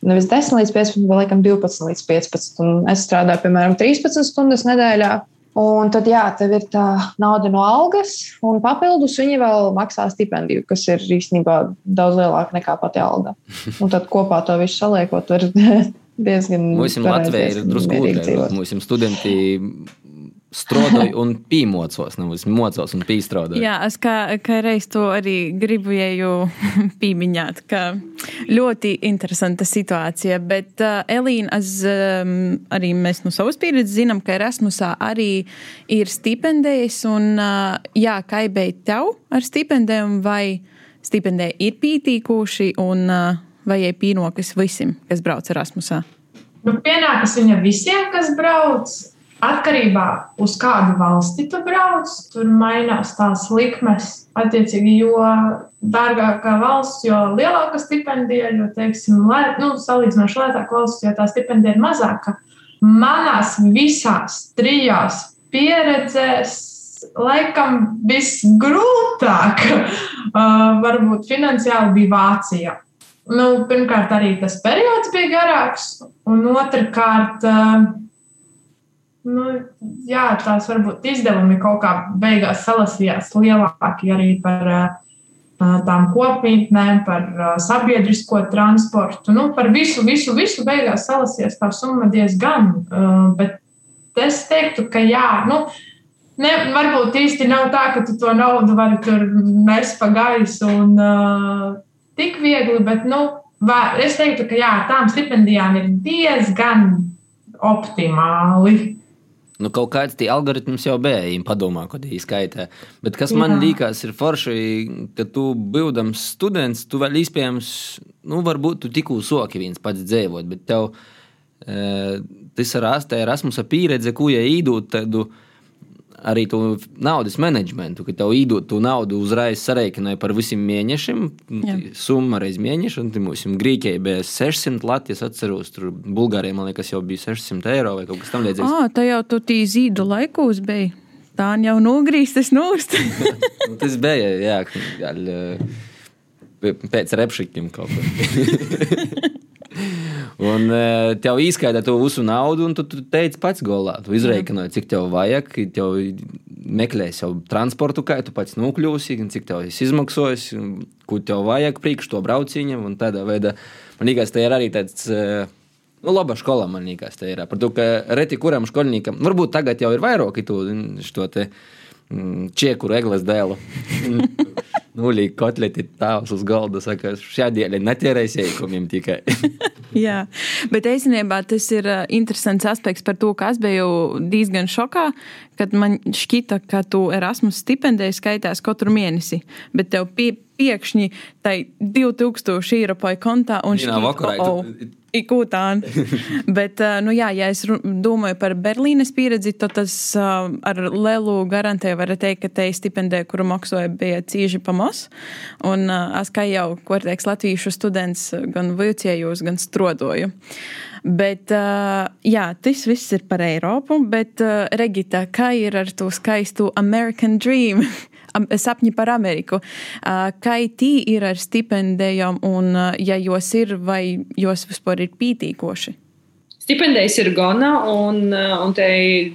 nevis 10 līdz 15, bet laikam 12 līdz 15. Un es strādāju, piemēram, 13 stundas nedēļā. Un tad, jā, tev ir tā nauda no algas, un papildus viņi vēl maksā stipendiju, kas ir īstenībā daudz lielāka nekā pati alga. Un tad kopā to visu saliekot, ir diezgan. Mums Latvijā ir drusku grūtāk. Mums studenti strādāju un pīmocos, nevis mocos un pīstrādāju. Jā, es kā, kā reiz to arī gribēju pīmiņāt, ka ļoti interesanta situācija, bet uh, Elīna, es, um, arī mēs no savas pieredzes zinām, ka Erasmusā arī ir stipendējas un uh, jā, kā beigt tev ar stipendēm vai stipendēji ir pītīkuši un uh, vai ir pīnokas visiem, kas brauc Erasmusā? Nu, pienākas viņa visiem, kas brauc. Atkarībā no kādu valsti tu brauc, tur mainās tās likmes. Attiecīgi, jo dārgākā valsts, jo lielāka stipendija, jo, teiksim, lē, nu, salīdzinoši lētāka valsts, jo tā stipendija ir mazāka. Manās visās trijās pieredzēs, laikam, visgrūtāk, uh, varbūt finansiāli bija Vācija. Nu, pirmkārt, arī tas periods bija garāks, un otrkārt, uh, Nu, jā, tās varbūt izdevumi kaut kā beigās salasījās lielāki arī par uh, tām kopmītnēm, par uh, sabiedrisko transportu. Nu, par visu, visu, visu beigās salasījās tā summa diezgan. Uh, bet es teiktu, ka jā, nu, ne, varbūt īsti nav tā, ka tu to naudu vari tur mest pa gaisu un tik viegli, bet nu, var, es teiktu, ka jā, tām stipendijām ir diezgan optimāli. Nu, kaut kāds tie algoritms jau bija, ja padomā, kad viņi skaitā. Bet kas man Jā. liekas, ir forši, ka tu, būdams students, tu vēl iespējams, nu, varbūt tu tikko soki viens pats dzīvot, bet tev e, tas ir Erasmusa pieredze, ko ja īdot tādu. Ja arī to naudas menedžmentu, ka tev īdot to naudu uzreiz sareikināja par visiem mēnešiem, summa reiz mēnešu, un mums Grieķijai bija 600 Latvijas, atceros, tur Bulgārijai, man liekas, jau bija 600 eiro vai kaut kas tam līdzīgs. Ah, tā jau tu tī zīdu laikos bija. Tā jau nogrīz, tas nūst. Nu, tas bija, jā, gal, pēc repšikiem kaut ko. Un uh, tev izskaidro to visu naudu, un tu, tu teici pats golā. Tu izreikināji, cik tev vajag, tev meklēsi jau transportu, kā tu pats nokļūsi, cik tev izmaksājas, ko tev vajag priekš to brauciņam. Tādā veidā man liekas, tas ir arī tāds. Uh, Nu, laba skola man liekas, tā ir. Par to, ka reti kuram skolniekam, varbūt tagad jau ir vairāk to mm, čiekuru egles dēlu. nulīgi kotleti tēvs uz galda saka, šādien netierēs eikumiem tikai. Jā, bet īstenībā tas ir interesants aspekts par to, ka es biju diezgan šokā, kad man šķita, ka tu Erasmus stipendēji skaitās katru mēnesi, bet tev pie, piekšņi tai 2000 eiro pai kontā un šī vakarā. Oh, oh. Ikūtāna. Bet, nu, jā, ja es domāju par Berlīnes pieredzi, tad tas ar lielu garantiju var teikt, ka te stipendija, kuru maksāja, bija cieši pamos. Un es kā jau, ko teiks, latviešu students gan vilciejos, gan strodoju. Bet, jā, tas viss ir par Eiropu, bet Regita, kā ir ar to skaistu American Dream? sapņi par Ameriku. Kā tī ir ar stipendijām, un ja jos ir, vai jos vispār ir pītīkoši? Stipendijas ir gana, un, un te,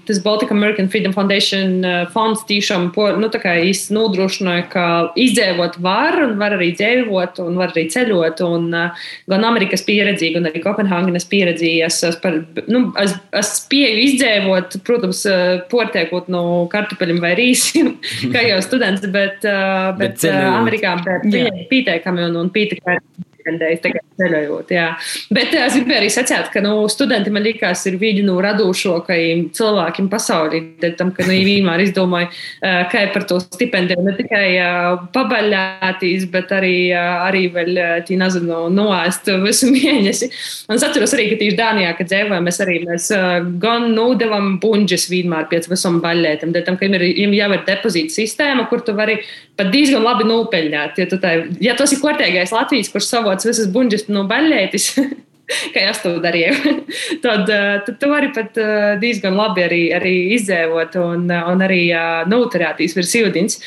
tas Baltic American Freedom Foundation fonds tiešām nu, nodrošināja, ka izdzīvot var, un var arī dzīvot, un var arī ceļot. Un, gan Amerikas pieredzi, gan arī Kopenhāgenes pieredzi. Es, es, par, nu, es, es spēju izdzīvot, protams, portiekot no kartupeļiem vai rīsiem, kā jau students, bet, bet, bet Amerikā pieteikami un, un pieteikami pretendējis tagad ceļojot. Jā. Bet es gribēju arī sacīt, ka nu, studenti man liekas ir viļņu no radošākajiem cilvēkiem pasaulī. Tam, ka nu, vienmēr izdomāju, kā par to stipendiju ne tikai pabaļātīs, bet arī, arī vēl tī nezinu, noēst visu mēnesi. Un es atceros arī, ka tieši Dānijā, kad dzīvojam, mēs arī mēs gan nodevam bunģis vienmēr pēc visam baļētam, tam, ka ir, jau ir depozīta sistēma, kur tu vari pat diezgan labi nopeļņāt. Ja, tā, ja tas ir kortēgais Latvijas, kurš savots visas buļģis no baļķētis, kā es to darīju, tad, eh, tad tu vari pat eh, diezgan labi arī, arī izdzēvot un, un arī noturēties virs ūdens.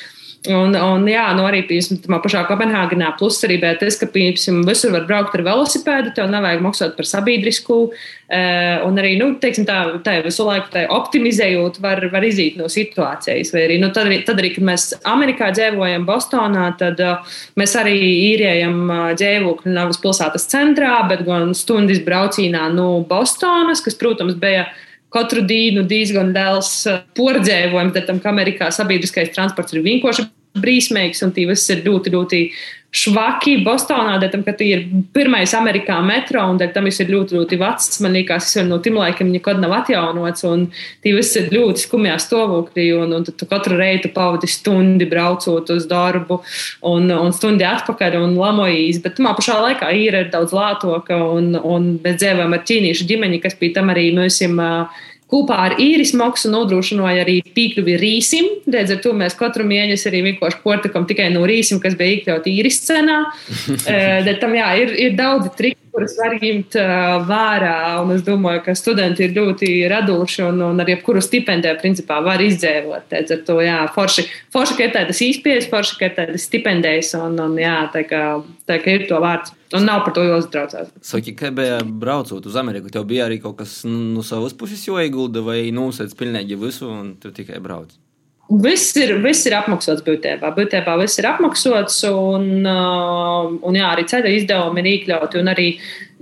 Un, un jā, nu arī piemēram, pašā Kopenhāgenā, plus arī tas, ka piemēram, visur var braukt ar velosipēdu, tev nevajag maksāt par sabiedrisku. Uh, un arī, nu, teiksim, tā, tā visu laiku tā optimizējot, var, var iziet no situācijas. Vai arī, nu, tad, arī, tad arī, kad mēs Amerikā dzīvojam, Bostonā, tad uh, mēs arī īrējam uh, dzīvokli Navas pilsētas centrā, bet gan stundas braucīnā no Bostonas, kas, protams, bija katru dienu diezgan liels pordzēvojums, bet tam, ka Amerikā sabiedriskais transports ir vienkārši brīsmīgs un viss ir ļoti, ļoti švaki Bostonā, dēļ tam, ka tie ir pirmais Amerikā metro un dēļ tam viss ir ļoti, ļoti vecs. Man liekas, tas jau no tiem laikiem nekad nav atjaunots un tie viss ir ļoti skumjā stāvoklī un, un tu katru reitu pavadi stundi braucot uz darbu un, un stundi atpakaļ un lamojīs, bet tomēr pašā laikā īra ir daudz lātoka un, un mēs dzīvojam ar ķīniešu ģimeni, kas pie tam arī mēs esam Kopā ar īris maksu nodrošināja arī piekļuvi rīsim. Redz, ar to mēs katru mēnesi arī vienkārši portakam tikai no rīsim, kas bija iekļauts īris cenā. uh, tam jā, ir, ir daudzi triki, kurus var ņemt vērā. Un es domāju, ka studenti ir ļoti radoši un, un ar jebkuru stipendiju principā var izdzēvot. Redz, ar to jā, forši, forši, ka ir tādas īspējas, forši, ka ir tādas stipendijas un, un jā, tā kā, tā kā ir to vārds. Un nav par to jāuztraucās. Saki, kā bija braucot uz Ameriku, tev bija arī kaut kas nu, no savas puses jāiegulda, vai nosēdz pilnīgi visu, un tu tikai brauc? Viss ir, viss ir apmaksāts būtībā. Būtībā viss ir apmaksāts, un, uh, un jā, arī ceļa izdevumi ir iekļauti. Arī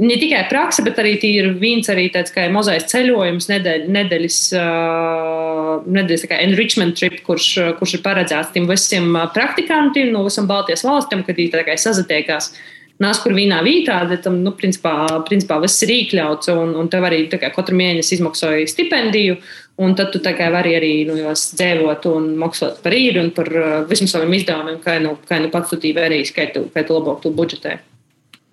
ne tikai praksa, bet arī ir viens arī tāds kā mazais ceļojums, nedēļ, nedēļas, uh, nedēļas enrichment trip, kurš, kurš ir paredzēts tiem visiem praktikantiem no visam Baltijas valstīm, kad viņi sazatiekās nāc kur vienā vietā, tad tam, nu, principā, principā viss ir iekļauts, un, un tev arī kā, katru mēnesi izmaksāja stipendiju, un tad tu vari arī nu, dzēvot un maksāt par īru un par uh, visiem saviem izdevumiem, kā nu, kā nu pats tu tīvi arī skaitu, kā tu labāk tu budžetē.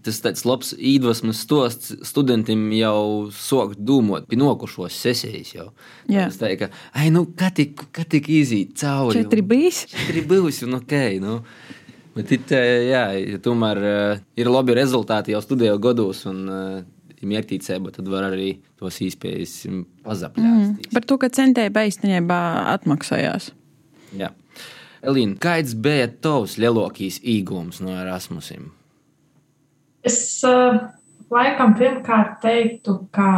Tas ir tāds labs iedvesmas stosts studentiem jau sākt domāt par nokušos sesijas. Jau. Jā, tas tā ir. Ai, nu, kā tik, kā tik iziet cauri? Četri bijis? Četri bijis, un ok. Nu. Bet it, jā, ja tomēr ir labi rezultāti jau studiju gados. Un, mērķīcēba, tad var arī tos īspējas pazapļāt. Mm, par to, ka centēja īstenībā atmaksājās. Jā. Elīna, kāds bija tavs lielākais īgums no Erasmusiem? Es uh, laikam pirmkārt teiktu, ka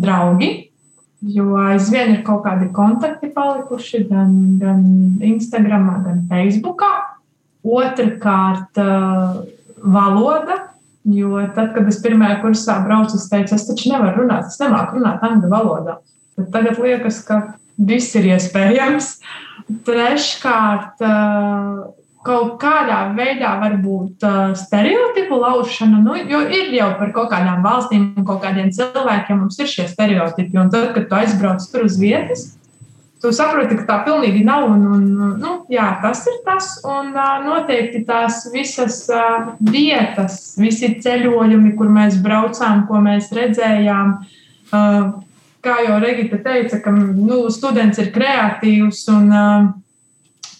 draugi, jo aizvien ir kaut kādi kontakti palikuši gan, gan Instagram, gan Facebook. Otrakārt, valoda. Jo tad, kad es pirmajā kursā braucu, es teicu, es taču nevaru runāt, es nemāku runāt angļu valodā. Bet tagad liekas, ka viss ir iespējams. Treškārt, kaut kādā veidā varbūt stereotipu laušana, nu, jo ir jau par kaut kādām valstīm un kaut kādiem cilvēkiem mums ir šie stereotipi. Un tad, kad tu aizbrauc tur uz vietas, tu saproti, ka tā pilnīgi nav. Un, un, nu, jā, tas ir tas. Un noteikti tās visas vietas, visi ceļojumi, kur mēs braucām, ko mēs redzējām. Kā jau Regita teica, ka nu, students ir kreatīvs un uh,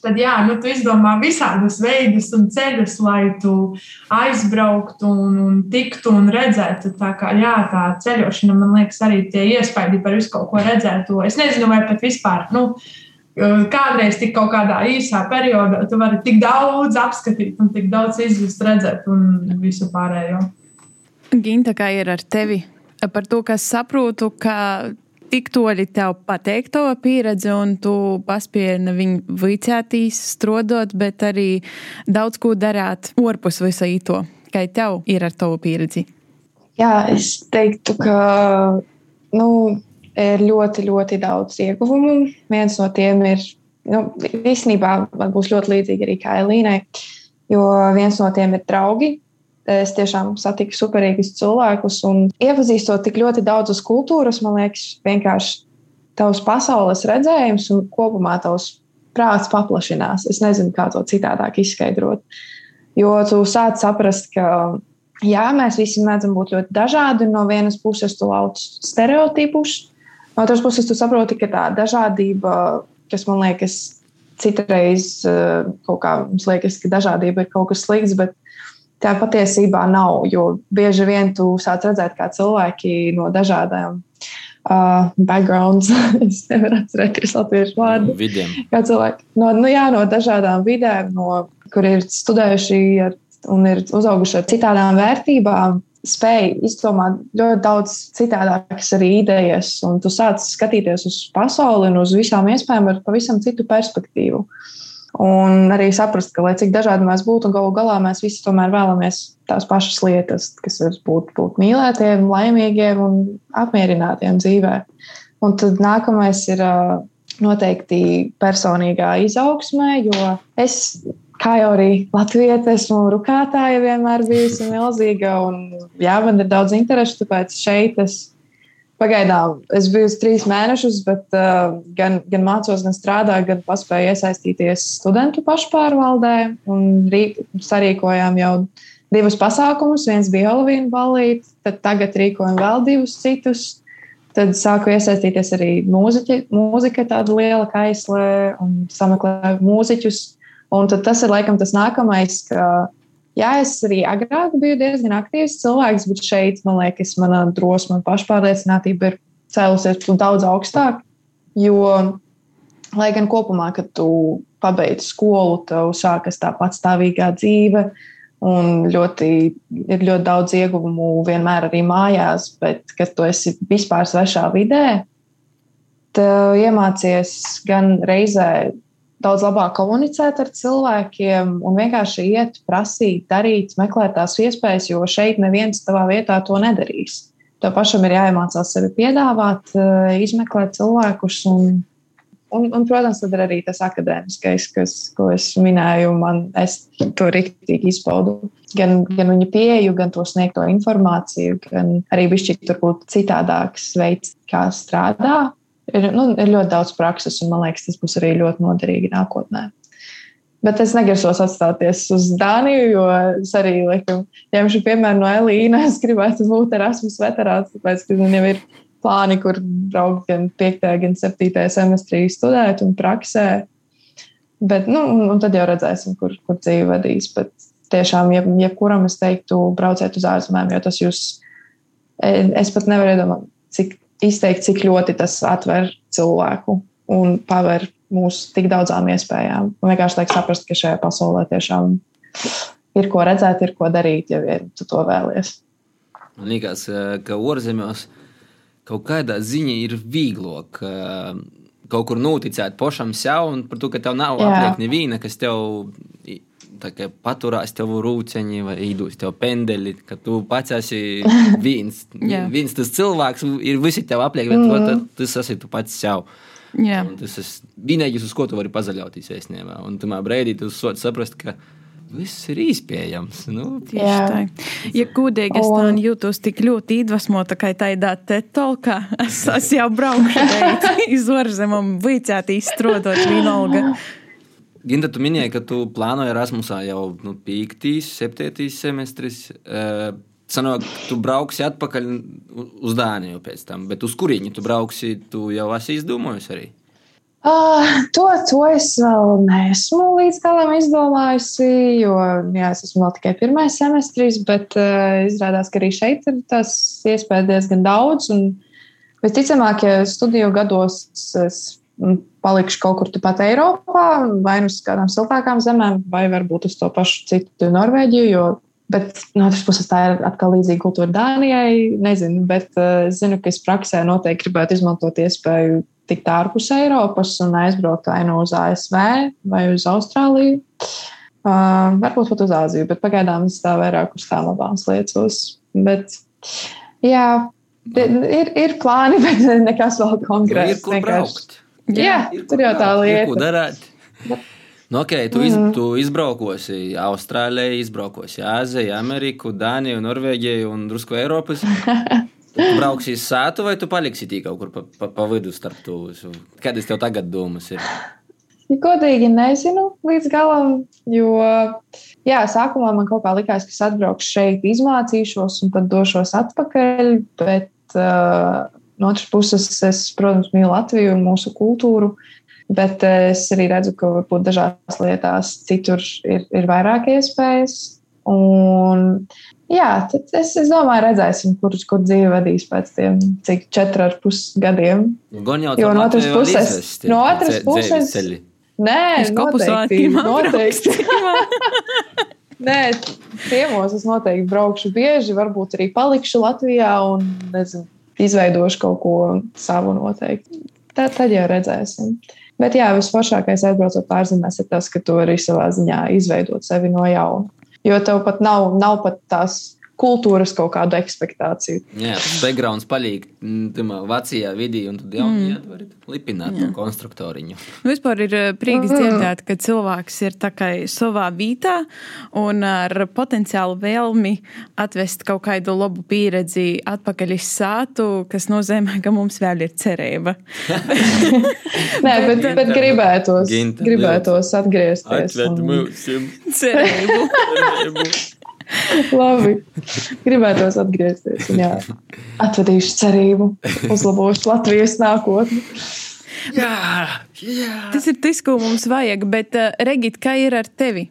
tad jā, nu, tu izdomā visādus veidus un ceļus, lai tu aizbrauktu un, un tiktu un redzētu. Tā kā jā, tā ceļošana, man liekas, arī tie iespaidi par visu kaut ko redzētu. Es nezinu, vai pat vispār. Nu, Kādreiz tik kaut kādā īsā periodā tu vari tik daudz apskatīt, un tik daudz izjust, redzēt, un visu pārējo. Ginta, kā ir ar tevi? par to, kas saprotu, ka tik toļi tev pateikt tava pieredze, un tu paspēji viņu vicētīs, strodot, bet arī daudz ko darāt orpus visā īto. Kā tev ir ar tavu pieredzi? Jā, es teiktu, ka nu, ir ļoti, ļoti daudz ieguvumu. Viens no tiem ir, nu, īstenībā man būs ļoti līdzīgi arī kā Elīnai, jo viens no tiem ir draugi, Es tiešām satiku superīgus cilvēkus un iepazīstot tik ļoti daudzas kultūras, man liekas, vienkārši tavs pasaules redzējums un kopumā tavs prāts paplašinās. Es nezinu, kā to citādāk izskaidrot. Jo tu sāc saprast, ka jā, mēs visi mēdzam būt ļoti dažādi. No vienas puses, tu lauc stereotipus, no otras puses, tu saproti, ka tā dažādība, kas man liekas, citreiz eh, kaut kā mums liekas, ka dažādība ir kaut kas slikts, bet tā patiesībā nav. Jo bieži vien tu sāc redzēt, kā cilvēki no dažādām uh, backgrounds, es nevaru atcerēties latviešu vārdu. Vidiem. Kā cilvēki no, nu, jā, no dažādām vidēm, no, kur ir studējuši ar, un ir uzauguši ar citādām vērtībām. Spēja izdomāt ļoti daudz citādākas arī idejas, un tu sāc skatīties uz pasauli un uz visām iespējām ar pavisam citu perspektīvu. Uh, Un arī saprast, ka, lai cik dažādi mēs būtu, galu galā mēs visi tomēr vēlamies tās pašas lietas, kas ir būt, būt mīlētiem, laimīgiem un apmierinātiem dzīvē. Un tad nākamais ir noteikti personīgā izaugsmē, jo es, kā jau arī Latvijas, esmu rukātāja vienmēr bijusi milzīga, un jā, man ir daudz interešu, tāpēc šeit es Pagaidām es biju trīs mēnešus, bet uh, gan, gan mācos, gan strādāju, gan paspēju iesaistīties studentu pašpārvaldē. Sarīkojām jau divus pasākumus. Viens bija Halloween balīti, tad tagad rīkojam vēl divus citus. Tad sāku iesaistīties arī mūziķi, mūzika, tāda liela kaisle, un sameklēju mūziķus. Un tas ir laikam tas nākamais, ka Jā, es arī agrāk biju diezgan aktīvs cilvēks, bet šeit, man liekas, mana drosme un pašpārliecinātība ir cēlusies daudz augstāk. Jo, lai gan kopumā, kad tu pabeidz skolu, tev sākas tā patstāvīgā dzīve, un ļoti, ir ļoti daudz ieguvumu vienmēr arī mājās, bet, kad tu esi vispār svešā vidē, tev iemācies gan reizē daudz labāk komunicēt ar cilvēkiem un vienkārši iet, prasīt, darīt, meklēt tās iespējas, jo šeit neviens tavā vietā to nedarīs. Tev pašam ir jāiemācās sevi piedāvāt, eh, izmeklēt cilvēkus. Un, un, un, protams, tad ir arī tas akadēmiskais, kas, ko es minēju, man es to rīktīgi izpaudu. Gan, gan viņa pieeju, gan to sniegto informāciju, gan arī bišķi turbūt citādāks veids, kā strādā ir, nu, ir ļoti daudz prakses, un man liekas, tas būs arī ļoti noderīgi nākotnē. Bet es negrasos atstāties uz Dāniju, jo es arī laikam, ņemšu piemēru no Elīnas. Es gribētu būt Erasmus veterāns, tāpēc, ka jau ir plāni, kur braukt gan 5. gan 7. semestrī studēt un praksē. Bet, nu, un tad jau redzēsim, kur, kur dzīve vedīs. Bet tiešām, ja, jebkuram es teiktu, brauciet uz ārzemēm, jo tas jūs, es pat nevaru iedomāties, cik izteikt, cik ļoti tas atver cilvēku un paver mūsu tik daudzām iespējām. Man vienkārši liek saprast, ka šajā pasaulē tiešām ir ko redzēt, ir ko darīt, ja vien tu to vēlies. Man liekas, ka ārzemēs kaut kādā ziņā ir vieglāk kaut kur noticēt pašam sev, un par to, ka tev nav apliek neviena, kas tev paturās tev rūceņi vai īdūs tev pendeli, ka tu pats esi viens. viens tas cilvēks ir visi tev apliek, bet mm. -hmm. tas esi tu pats sev. Jā. Un tas ir vienīgais, uz ko tu vari pazaļauties īstenībā. Un tamā brīdī tu saprast, ka viss ir iespējams. Nu, Tieši tā. Ja gudīgi es tā jūtos tik ļoti iedvesmota, kā tādā tetolkā, es, es jau braukšu iz ārzemēm, vicēt izstrādāt vienalga. Ginta, tu minēji, ka tu plānoji Erasmusā jau nu, 5, 7 semestris. Uh, Sanāk, tu brauksi atpakaļ uz Dāniju pēc tam, bet uz kurieni tu brauksi, tu jau esi izdomājusi arī? Uh, to, to es vēl neesmu līdz galam izdomājusi, jo jā, es esmu vēl tikai pirmais semestris, bet uh, izrādās, ka arī šeit ir tas iespējas diezgan daudz. Un, visticamāk, ja studiju gados es palikšu kaut kur tepat Eiropā, vai nu uz kādām siltākām zemēm, vai varbūt uz to pašu citu Norvēģiju, jo Bet no otras puses, tā ir atkal līdzīga kultūra Dānijai. Nezinu, bet uh, es zinu, ka es praksē noteikti gribētu izmantot iespēju tikt ārpus Eiropas un aizbraukt vai nu uz ASV vai uz Austrāliju. Uh, varbūt pat uz Āziju, bet pagaidām es tā vairāk uz tām abām liecos. Bet, jā, ir, ir plāni, bet nekas vēl konkrēts. Ir kur braukt. Jā, jā tur jau tā lieta. Ir ko darīt. Nu, okay, tu, iz, mm. tu izbraukosi Austrālijā, izbraukosi Āziju, Ameriku, Dāniju, Norvēģiju un drusku Eiropas. Tu brauksi uz sētu, vai tu paliksi tī kaut kur pa, pa, pa vidu starp to visu? Kādas tev tagad domas ir? Ja godīgi nezinu līdz galam, jo jā, sākumā man kaut kā likās, ka es atbraukšu šeit, izmācīšos un tad došos atpakaļ. Bet uh, no otras puses, es, protams, mīlu Latviju un mūsu kultūru. Bet eh, es arī redzu, ka varbūt dažās lietās citur ir, ir vairāk iespējas. Un, jā, tad es, es domāju, redzēsim, kurš kur dzīve vadīs pēc tiem cik četru ar pus gadiem. Jo no otras puses, izvesti, no otras puses, ceļi. nē, noteikti, noteikti. Nē, ciemos es noteikti braukšu bieži, varbūt arī palikšu Latvijā un nezinu, izveidošu kaut ko savu noteikti. Tad, tad jau redzēsim. Bet jā, visforšākais aizbraucot ārzemēs ir tas, ka tu vari savā ziņā izveidot sevi no jauna. Jo tev pat nav, nav pat tās kultūras kaut kādu ekspektāciju. Jā, tas backgrounds paliek mm, tamā vecajā vidī, un tad jau mm. var lipināt to konstruktoriņu. Nu, vispār ir eh, prieks dzirdēt, ka cilvēks ir savā vītā un ar potenciālu vēlmi atvest kaut kādu labu pieredzi atpakaļ uz sātu, kas nozīmē, ka mums vēl ir cerība. Nē, bet, bet gribētos, Ginta, gribētos atgriezties. Atved un... mums cerību. Labi. Gribētos atgriezties. Jā. Atvedīšu cerību, uzlabošu Latvijas nākotni. Jā, jā. Tas ir tas, ko mums vajag. Bet, uh, Regit, kā ir ar tevi?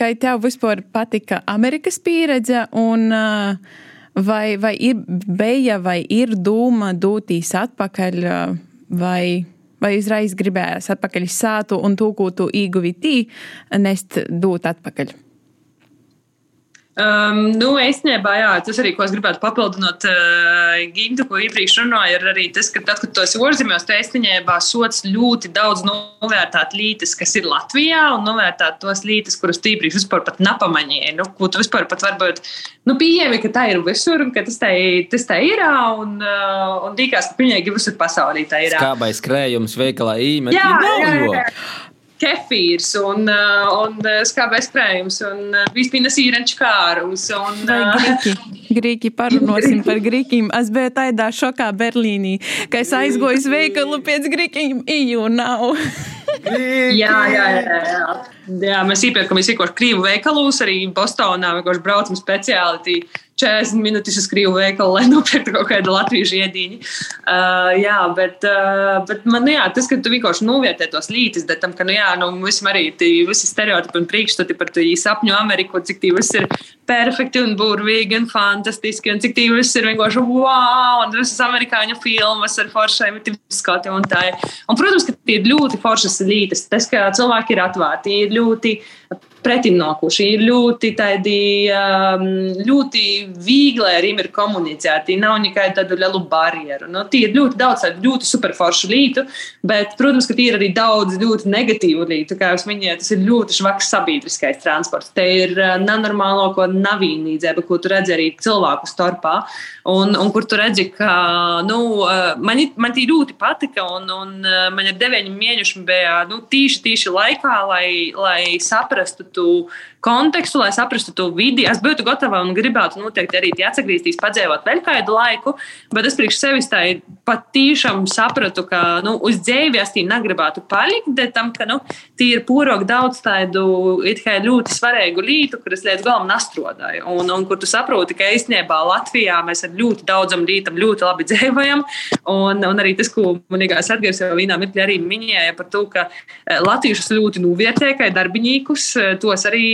Kā tev vispār patika Amerikas pieredze? Un, uh, vai, vai ir beja, vai ir doma doties atpakaļ, uh, vai, vai uzreiz gribējās atpakaļ sātu un to, ko tu ieguvi tī, nest dot atpakaļ? Um, nu, īstenībā, jā, tas arī, ko es gribētu papildināt uh, Gintu, ko iepriekš runāju, ir arī tas, ka tad, kad tos ārzemēs, tu īstenībā sots ļoti daudz novērtēt lītes, kas ir Latvijā, un novērtēt tos lītes, kuras iepriekš vispār pat nepamanīji, nu, ko tu vispār pat varbūt, nu, pieņemi, ka tā ir visur, un ka tas tā, tas tā ir, un, uh, un dīkās, ka pilnīgi visur pasaulī tā ir. Skābais krējums veikalā īmet. Jā, jā, jā, jā kefīrs un, uh, un uh, skābais krējums un uh, vispīnas īrenču kārums. Un, grīki. grīki parunāsim par grīkiem. Es biju tādā šokā Berlīnī, ka es aizgoju uz veikalu pēc grīkiem, iju nav. jā, jā, jā, jā. Jā, mēs iepirkamies vienkārši krīvu veikalos, arī Bostonā vienkārši braucam speciāli 40 minūtes uz krīvu veikalu, lai nopirktu kaut kādu latviešu iedīņu. Uh, jā, bet, uh, bet man, jā, tas, ka tu vienkārši novērtē tos lītis, bet tam, ka, nu, jā, nu, visam arī tī, visi stereotipi un priekšstati par to sapņu Ameriku, cik tī viss ir perfekti un burvīgi un fantastiski, un cik tī viss ir vienkārši wow, un visas amerikāņu filmas ar foršiem skati un tā. Un, protams, ka tie ir ļoti foršas lītis. Tas, ka cilvēki ir atvērti, ir ļoti pretimnākuši, ir ļoti tādi, um, ļoti viegli ar viņiem ir komunicēti. Nav nekādu tādu lielu barjeru. Nu, tie ir ļoti daudz tādu ļoti superforšu lietu, bet, protams, ka tie ir arī daudz ļoti negatīvu lietu. Kā jūs minējāt, tas ir ļoti švaks sabiedriskais transports. Te ir uh, nenormālo, ko navīnīdzība, ko tu redzi arī cilvēku starpā. Un, un kur tu redzi, ka nu, uh, man, man tī ļoti patika, un, un uh, man ir deviņi mēneši bija nu, tīši, tīši laikā, lai, lai saprastu tu kontekstu, lai saprastu to vidi. Es būtu gatava un gribētu noteikti arī atgriezties, padzīvot vēl kādu laiku, bet es priekš sevis tā patīšām sapratu, ka nu, uz dzīves tī negribētu palikt, bet tam, ka nu, tī ir pūrok daudz tādu ļoti svarīgu lītu, kuras lietas galam nastrodāju. Un, un kur tu saproti, ka īstenībā Latvijā mēs ar ļoti daudzam lītam ļoti labi dzīvojam. Un, un arī tas, ko manīgās atgriezās jau vienā mirklī arī minēja par to, ka eh, latviešus ļoti novērtē kā darbinīkus, tos arī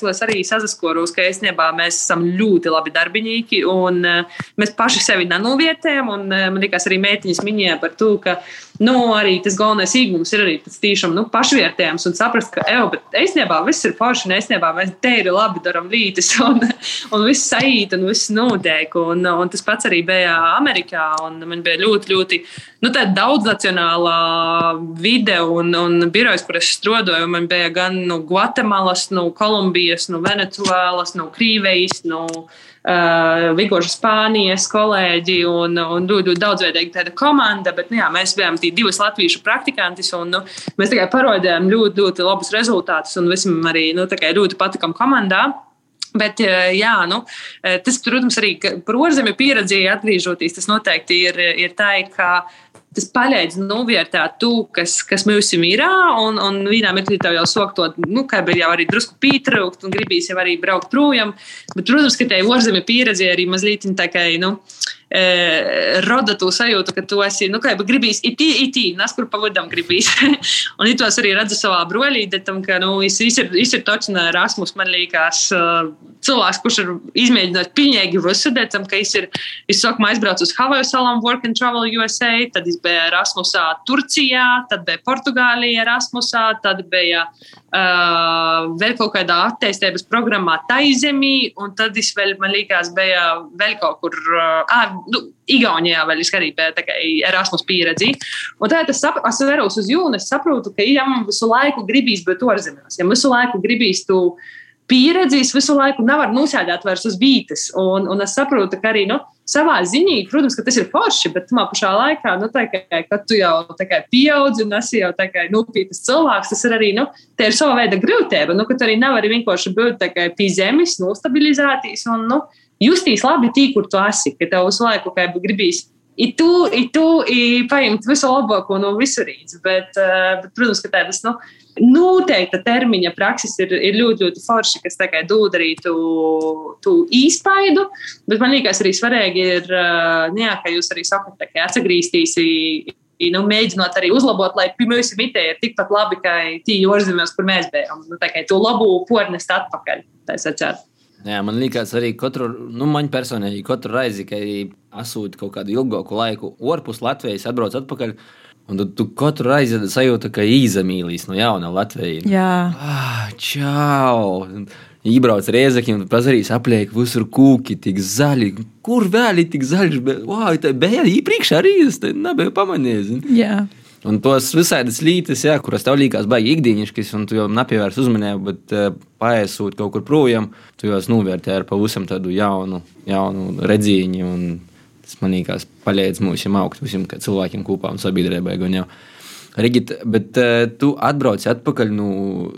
tos arī sazaskoros, ka īstenībā mēs esam ļoti labi darbinieki un mēs paši sevi nenovērtējam. Man liekas, arī mētiņas minēja par to, ka nu, arī tas galvenais īgums ir arī tas tiešām nu, pašvērtējums un saprast, ka, ej, bet īstenībā viss ir forši, un īstenībā mēs te ir labi darām lītis, un, un viss saīt, un viss notiek. Un, un tas pats arī bija Amerikā, un man bija ļoti, ļoti nu, daudznacionālā vide un, un birojas, kur es strādāju. Man bija gan no Gvatemalas, no Kolumbijas, no Venecuēlas, no Krīvejas. No, uh, Vigoša Spānijas kolēģi un, un ļoti, daudzveidīga tāda komanda. Bet, nu, jā, mēs bijām divas latviešu praktikantis un nu, mēs tikai parodījām ļoti, ļoti labus rezultātus un visam arī nu, ļoti patikam komandā. Bet, jā, nu, tas, protams, arī par ārzemju pieredzi atgriežoties, tas noteikti ir, ir tā, ka tas palīdz novērtēt to, kas, kas mums ir. Un, un vienā mirklī tev jau soktot, nu, kā jau arī drusku pietrūkt, un gribīs jau arī braukt projām. Bet, protams, ka tai ārzemju pieredze arī mazliet tā kā. Nu, e, rada to sajūtu, ka tu esi, nu, gribīs, itī, itī, nes kur pavadām gribīs. un it tos arī redzu savā brolīdē, tam, ka, nu, es ir, es ir točina Erasmus, man liekas, cilvēks, kurš ir izmēģinājis pilnīgi visu, tam, ka es ir, es sākumā aizbraucu uz Havaju salām, Work and Travel USA, tad es biju Erasmusā Turcijā, tad biju Portugālijā Erasmusā, tad bija uh, vēl kaut kādā attīstības programmā Taizemī, un tad es vēl, man liekas, bija vēl kaut kur, uh, nu, Igaunijā vēl es arī biju Erasmus pieredzi. Un tad es, sap, es veros uz jūnu, es saprotu, ka, ja man visu laiku gribīs būt ārzemēs, ja visu laiku gribīs tu pieredzīs, visu laiku nevar nosēdēt vairs uz vītes. Un, un es saprotu, ka arī, nu, savā ziņā, protams, ka tas ir forši, bet tajā pašā laikā, nu, tā, ka, kad tu jau kā, pieaudzi un esi jau nopietns cilvēks, tas ir arī nu, ir sava veida grūtība. Nu, tu arī nevari vienkārši būt kā, pie zemes, nostabilizēties un nu, justīs labi tī, kur tu esi, ka tev uz laiku gribīs. I tu, i tu i paņemt visu labāko no visurīdz, bet, uh, bet, protams, ka tādas, nu, noteikta termiņa prakses ir, ir ļoti, ļoti forši, kas dod arī tu, tu īspaidu. Bet man liekas, arī svarīgi ir, nu, jā, ka jūs arī sakat, ka atsagrīstīs. Nu, mēģinot arī uzlabot, lai pirmie mitē ir tikpat labi, kā tie ārzemēs, kur mēs bijām. Nu, tā kā to labu pornest atpakaļ. Jā, man liekas, arī katru, nu, man personīgi, katru reizi, kad esmu kaut kādu ilgāku laiku ārpus Latvijas, atbrauc atpakaļ. Un tu, tu katru reizi sajūti, ka izamīlīs no jauna Latvijas. Jā, ah, čau! Iebrauc reizekļi un pazarīs apliek visur kūki, tik zaļi. Kur vēl ir tik zaļš? Wow, tā bija iepriekš arī, es nebiju pamanījis. Jā. Un tos visādas līnijas, ja, kuras tev liekas, baigi ikdienišķas, un tu jau nepievērs uzmanību, bet uh, paiesot kaut kur projām, tu jau novērtē ar pavisam tādu jaunu, jaunu redzīņu. Tas man liekas, palīdz mums augt visiem cilvēkiem kopā un sabiedrībai. Rigit, bet uh, tu atbrauci atpakaļ no,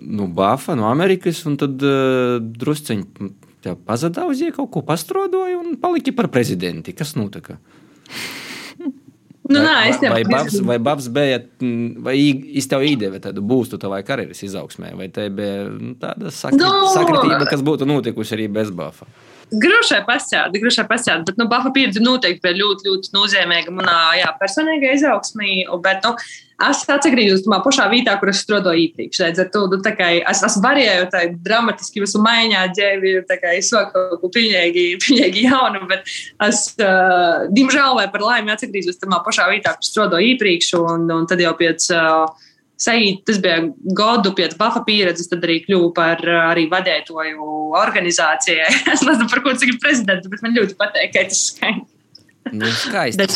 no Bāfa, no Amerikas, un tad uh, drusciņi tev pazudāja, kaut ko pastrodoja un paliki par prezidenti. Kas notika? Nu, nā, es vai, vai, Babs, vai Babs bija, vai es tev iedeva tādu būstu tavai karjeras izaugsmē, vai te bija nu, tāda sakri, no! sakritība, kas būtu notikusi arī bez Bafa? Grušai pasādi, grušai pasādi, bet, nu, Bafa pieredze noteikti bija ļoti, ļoti nozīmīga manā, jā, personīgā izaugsmī, bet, nu, es atgriežos tajā pašā vietā, kur es strādāju iepriekš. Līdz ar to nu, es, es varēju tā dramatiski visu mainīt, ģēvi, tā kā es kaut ko pilnīgi, pilnīgi jaunu, bet es, uh, diemžēl vai par laimi, atgriežos tajā pašā vietā, kur strādāju iepriekš, un, un tad jau pēc. Uh, Sajūt, tas bija gadu pēc Bafa pieredzes, tad arī kļuvu par arī vadētoju organizācijai. es nezinu, par ko tas ir prezidents, bet man ļoti patīk, ka tas skan. Nu, skaisti.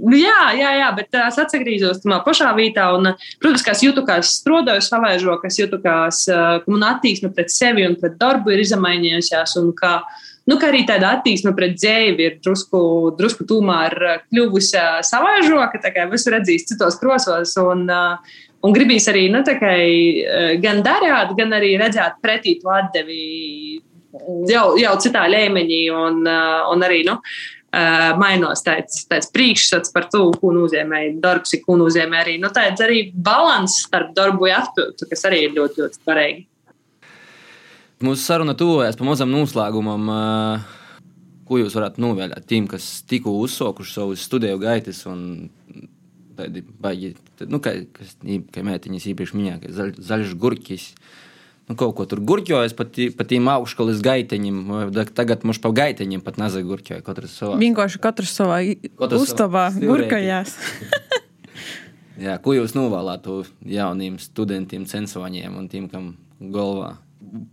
Nu, jā, jā, jā, bet es atgriežos tajā pašā vietā. Un, protams, ka es jūtu, ka es strādāju savēžo, ka es jūtu, ka man attieksme pret sevi un pret darbu ir izmainījusies. Un ka, nu, ka arī tāda attieksme pret dzīvi ir drusku, drusku tomēr kļuvusi savēžo, ka tā kā visu redzīs citos krosos. Un, un gribīs arī nu, kā, gan darīt, gan arī redzēt pretī to atdevi jau, jau citā līmenī. Un, un arī, nu, mainos tāds, tāds priekšstats par to, ko nozīmē darbs, ko nozīmē arī, nu, tāds arī balans starp darbu un atpūtu, kas arī ir ļoti, ļoti svarīgi. Mūsu saruna tuvojas pamazām noslēgumam. Uh, ko jūs varētu novēlēt tiem, kas tikko uzsākuši savus studiju gaitas un tādi baigi, nu, kā, kas, kā mētiņas īpaši minēja, zaļ, zaļš gurķis. Nu, kaut ko tur gurķojas pa, tī, pa tiem augšskolas gaiteņiem. Tagad mums pa gaiteņiem pat nezagurķoja. Katrs savā. Vienkārši katrs savā uzstāvā gurkojās. Jā, ko jūs novēlētu jauniem studentiem, censoņiem un tiem, kam galvā?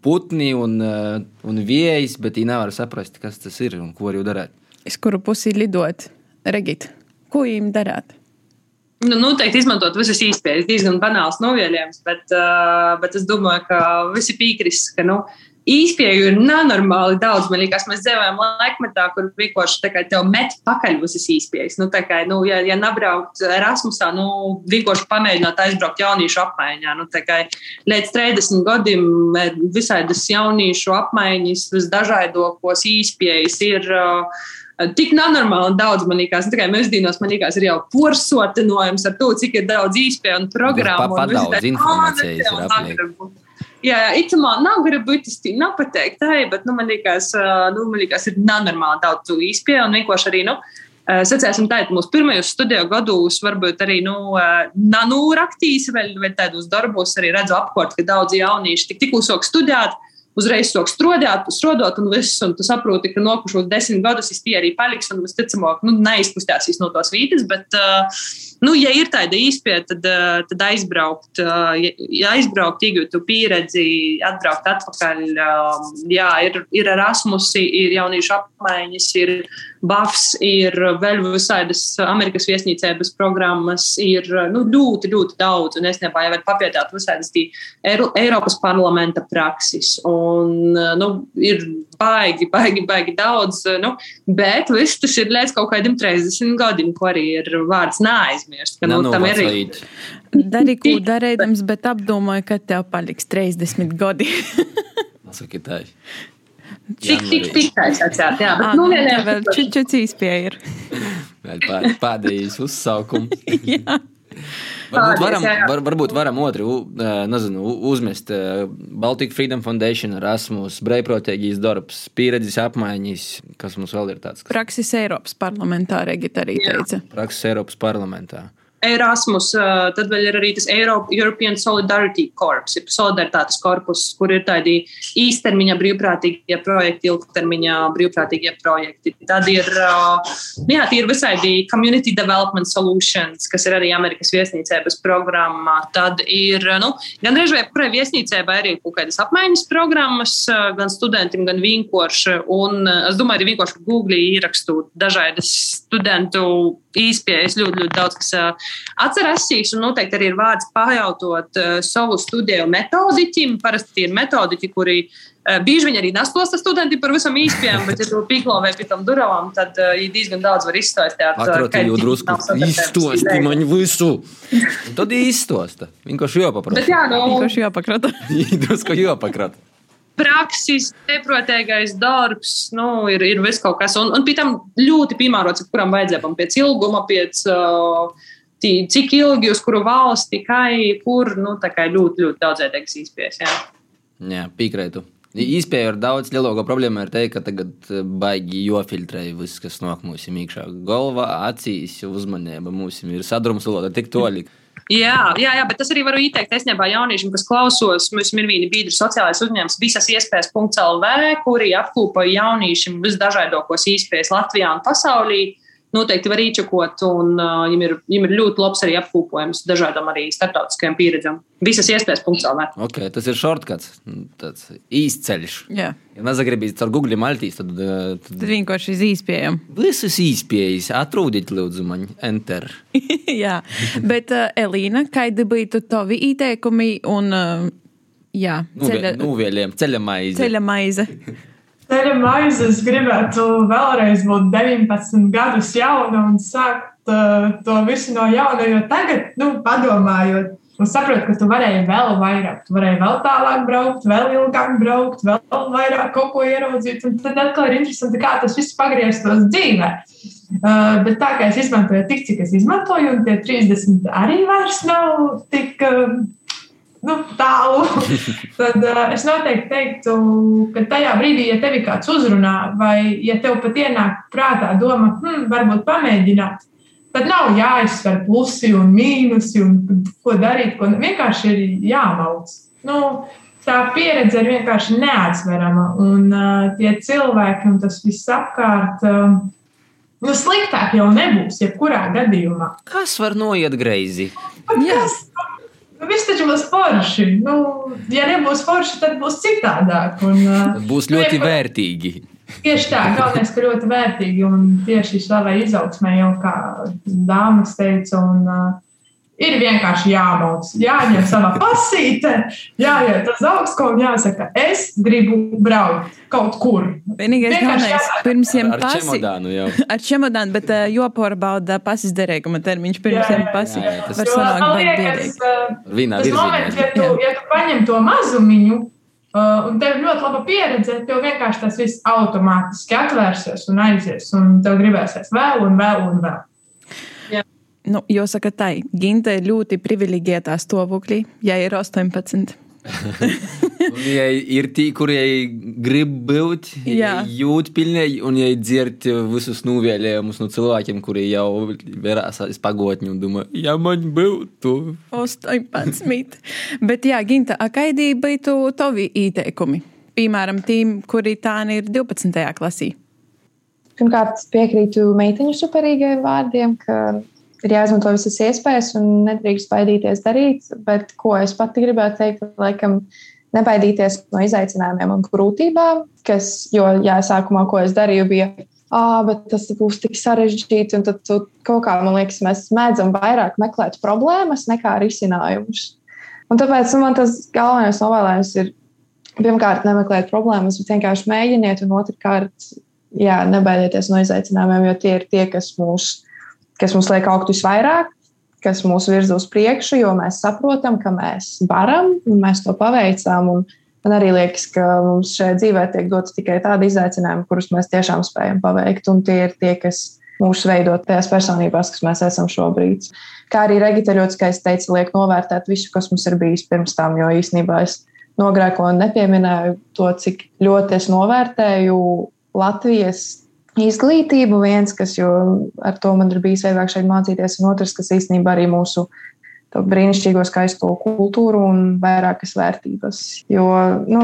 Putni un, uh, un viejas, bet viņi nevar saprast, kas tas ir un ko jau darīt. Es kuru pusi lidot? Regit, ko jums darāt? Nu, noteikti izmantot visas iespējas. Diezgan banāls novielījums, bet, uh, bet es domāju, ka visi piekrist, ka nu, īspēju ir nenormāli daudz. Man liekas, mēs dzīvojam laikmetā, kur vienkārši tā kā tev met pakaļ visas īspējas. Nu, tā kā, nu, ja, ja nebraukt Erasmusā, nu, vienkārši pamēģināt aizbraukt jauniešu apmaiņā. Nu, tā kā līdz 30 gadiem visādas jauniešu apmaiņas, visdažādākos īspējas ir. Uh, Tik nenormāli daudz man liekas, nu, tikai mūsdienās man liekas, ir jau porsotinojums ar to, cik ir daudz īspēju un programmu. Pat daudz informācijas ir apmēram. Jā, itamā nav gribu būtiski nepateikt, tā, bet, nu, man liekas, nu, man liekas ir nenormāli daudz īspēju un vienkārši arī, nu, Sacēsim tā, ka mūsu pirmajos studiju gados varbūt arī nu, nanu raktīs vēl, vai tādos darbos arī redzu apkārt, ka daudz jaunieši tik tikko sāk studēt, uzreiz sāk strādāt, strādāt, un viss, un tu saproti, ka nokušos desmit gadus tie arī paliks, un visticamāk, nu, neizkustēsīs no tās vītas, bet, uh, nu, ja ir tāda īspēja, tad, uh, tad aizbraukt, uh, ja aizbraukt, iegūt pieredzi, atbraukt atpakaļ, uh, jā, ir, ir Erasmus, ir jauniešu apmaiņas, ir Bafs, ir vēl visādas Amerikas viesnīcības programmas, ir nu, ļoti, ļoti daudz, un es nebāju vēl papietāt visādas Eiro, Eiropas parlamenta praksis. Un, nu, ir baigi, baigi, baigi daudz, nu, bet viss tas ir līdz kaut kādiem 30 gadiem, ko arī ir vārds neaizmirst. Ka, nu, nu, tam ir arī. Dari, ko darēdams, bet apdomāju, ka tev paliks 30 gadi. Saki tā. Tik, tik, tik taisācāt, jā. Bet, nu, nu, vienā tev vēl čučuts īspēja ir. Vēl pā- Pēdējais uzsaukums. Jā. Varbūt varam, var, varbūt varam otru nezinu, uzmest Baltic Freedom Foundation, Erasmus, brīvprātīgīs darbs, pieredzes apmaiņas, kas mums vēl ir tāds Praksis Eiropas parlamentā, Regita arī teica. prakses Eiropas parlamentā. Erasmus, tad vēl ir arī tas Euro, European Solidarity Corps, ir solidaritātes korpus, kur ir tādi īstermiņa brīvprātīgie projekti, ilgtermiņa brīvprātīgie projekti. Tad ir, uh, jā, tie ir visādi Community Development Solutions, kas ir arī Amerikas viesnīcības programma. Tad ir, nu, gan reizē, kurai viesnīcībai arī kaut kādas apmaiņas programmas, gan studentiem, gan vienkārši. Un es domāju, arī vienkārši Google ierakstot dažādas studentu īspējas ļoti, ļoti daudz, kas atcerēsīs, un noteikti arī ir vārds pajautot uh, savu studiju metodiķim. Parasti tie ir metodiķi, kuri uh, bieži vien arī nestosta studenti par visam īspējām, bet, ja tu pīklovē pie tam durvām, tad uh, diezgan daudz var izstāstīt. Atroti jau drusku izstosti man visu. Tad izstosta. Vienkārši jopaprot. Bet jā, nu, Vienkārši jāpakrata. drusku jopakrat. praksis, neprotīgais darbs, nu, ir, ir viss kaut kas. Un, un pie tam ļoti piemērots, kuram vajadzēja pēc ilguma, pēc uh, cik ilgi, uz kuru valsti, kā, kur, nu, tā kā ļoti, ļoti daudzēdīgs īspējas. Jā. Jā, piekrītu. Īspēja ar daudz lielāko problēmu ir teikt, ka tagad eh, baigi jofiltrē viss, kas nāk mūsu iekšā. Galvā, acīs, uzmanība mums ir sadrumstalota tik toļi. Jā, jā, jā, bet tas arī varu ieteikt īstenībā jauniešiem, kas klausos. Mums ir viena biedra sociālais uzņēmums, visas iespējas .lv, kuri apkūpo jauniešiem visdažādākos iespējas Latvijā un pasaulī. Noteikti var īčakot, un uh, viņam, ir, viņam ir ļoti labs arī apkopojums dažādām arī starptautiskajām pieredzēm. Visas iespējas .lv. Okay, tas ir shortcuts, tāds īsts ceļš. Jā, Ja nezagribīs ar Google maltīs, tad, tad tad vienkārši izīspējam. visas īspējas atrūdīt, lūdzu, man enter. Jā, bet uh, Elīna, kādi būtu tavi ieteikumi un uh, jā, ceļa, Nūvēliem, ceļa maize. ceļa maize? Ceļa maizes gribētu vēlreiz būt 19 gadus jauna un sākt uh, to visu no jauna. Jo tagad, nu, padomājot, un saprot, ka tu varēji vēl vairāk, tu varēji vēl tālāk braukt, vēl ilgāk braukt, vēl vairāk kaut ko ieraudzīt. Un tad atkal ir interesanti, kā tas viss pagrieztos dzīvē. Uh, bet tā kā es izmantoju tik, cik es izmantoju, un tie 30 arī vairs nav tik. Uh, nu, tālu, tad uh, es noteikti teiktu, ka tajā brīdī, ja tevi kāds uzrunā, vai ja tev pat ienāk prātā doma, hmm, varbūt pamēģināt, tad nav jāizsver plusi un mīnusi un ko darīt. Ko, vienkārši ir jāmauc. Nu, tā pieredze ir vienkārši neatsverama. Un uh, tie cilvēki un tas viss apkārt. Uh, Nu, sliktāk jau nebūs, jebkurā gadījumā. Kas var noiet greizi? Jā. Nu, Viss taču būs forši. Nu, ja nebūs forši, tad būs citādāk. Un, Tad būs ļoti vērtīgi. Tieši tā, galvenais, ka ļoti vērtīgi un tieši savai izaugsmē jau kā dāmas teica. Un, Ir vienkārši jāmauc, jāņem sava pasīte, jāiet uz augstu un jāsaka, es gribu braukt kaut kur. Vienīgais galvenais, pirms Ar pasi. čemodānu jau. Ar čemodānu, bet uh, jopārbauda pasis derīguma termiņš pirms ņem pasi. jā, tas- Var sanākt baigi biedīgi. Vienā Tas moments, ja virzienā. tu, ja tu paņem to mazumiņu, uh, un tev ir ļoti laba pieredze, tev vienkārši tas viss automātiski atvērsies un aizies, un tev gribēsies vēl un vēl un vēl. Nu, jāsaka, tā Ginta ir ļoti privileģētā stāvoklī, ja ir 18. Un, ja ir tie, kurie grib būt, Jā. jūt pilnīgi, un ja dzird visus novēlējumus no cilvēkiem, kuri jau verās pagotņu un domā, ja man būtu. 18. Bet, jā, Ginta, a kaidī būtu tavi ieteikumi? Piemēram, tiem, kuri tā ir 12. klasī. Pirmkārt, piekrītu meiteņu superīgajiem vārdiem, ka ir jāizmanto visas iespējas un nedrīkst baidīties darīt. Bet ko es pati gribētu teikt, laikam, nebaidīties no izaicinājumiem un grūtībām, kas, jo, jā, sākumā, ko es darīju, bija. Ah, bet tas būs tik sarežģīti, un tad kaut kā man liekas, mēs mēdzam vairāk meklēt problēmas nekā risinājumus. Un tāpēc nu, man tas galvenais novēlējums ir pirmkārt nemeklēt problēmas, bet vienkārši mēģiniet, un otrkārt, jā, nebaidieties no izaicinājumiem, jo tie ir tie, kas mūs, kas mūs liek augt visvairāk, kas mūs virza uz priekšu, jo mēs saprotam, ka mēs varam un mēs to paveicām. Man arī liekas, ka mums šajā dzīvē tiek dots tikai tādi izaicinājumi, kurus mēs tiešām spējam paveikt, un tie ir tie, kas mūs veido tajās personībās, kas mēs esam šobrīd. Kā arī Regita ļoti skaisti teica, liek novērtēt visu, kas mums ir bijis pirms tam, jo īstenībā es nogrēko un nepieminēju to, cik ļoti es novērtēju Latvijas izglītību. Viens, kas ar to man ir bijis vieglāk šeit mācīties, un otrs, kas īstenībā arī mūsu brīnišķīgo skaisto kultūru un vairākas vērtības. Jo nu,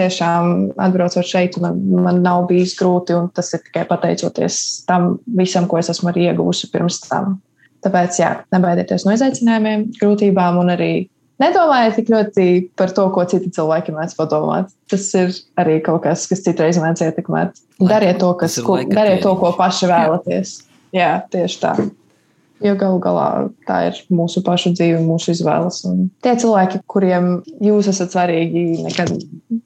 tiešām atbraucot šeit, man, man nav bijis grūti, un tas ir tikai pateicoties tam visam, ko es esmu arī ieguvusi pirms tam. Tāpēc, jā, nebaidieties no izaicinājumiem, grūtībām un arī Nedomājiet tik ļoti par to, ko citi cilvēki mēdz padomāt. Tas ir arī kaut kas, kas citreiz mēdz ietekmēt. Dariet to, kas, laika dariet to, ko paši vēlaties. Jā, tieši tā. Jo galu galā tā ir mūsu pašu dzīve, mūsu izvēles. Un tie cilvēki, kuriem jūs esat svarīgi, nekad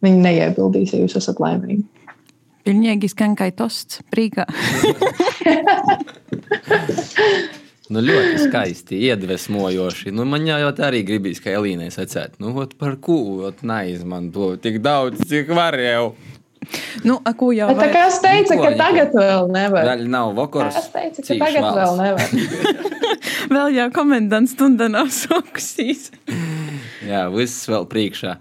viņi neiebildīs, ja jūs esat laimīgi. Pilnīgi skan kā tosts, prīkā. Nu, ļoti skaisti, iedvesmojoši. Nu, man jau tā arī gribīs, ka Elīnai sacētu, nu, ot, par ko neizmanto tik daudz, cik var jau. Nu, a, ko jau Bet tā kā es teicu, Nu, ka tagad vēl nevar. Vēl nav vakars. Es teicu, ka tagad valsts. vēl nevar. vēl jau komendants stunda nav sokusīs. Jā, viss vēl priekšā.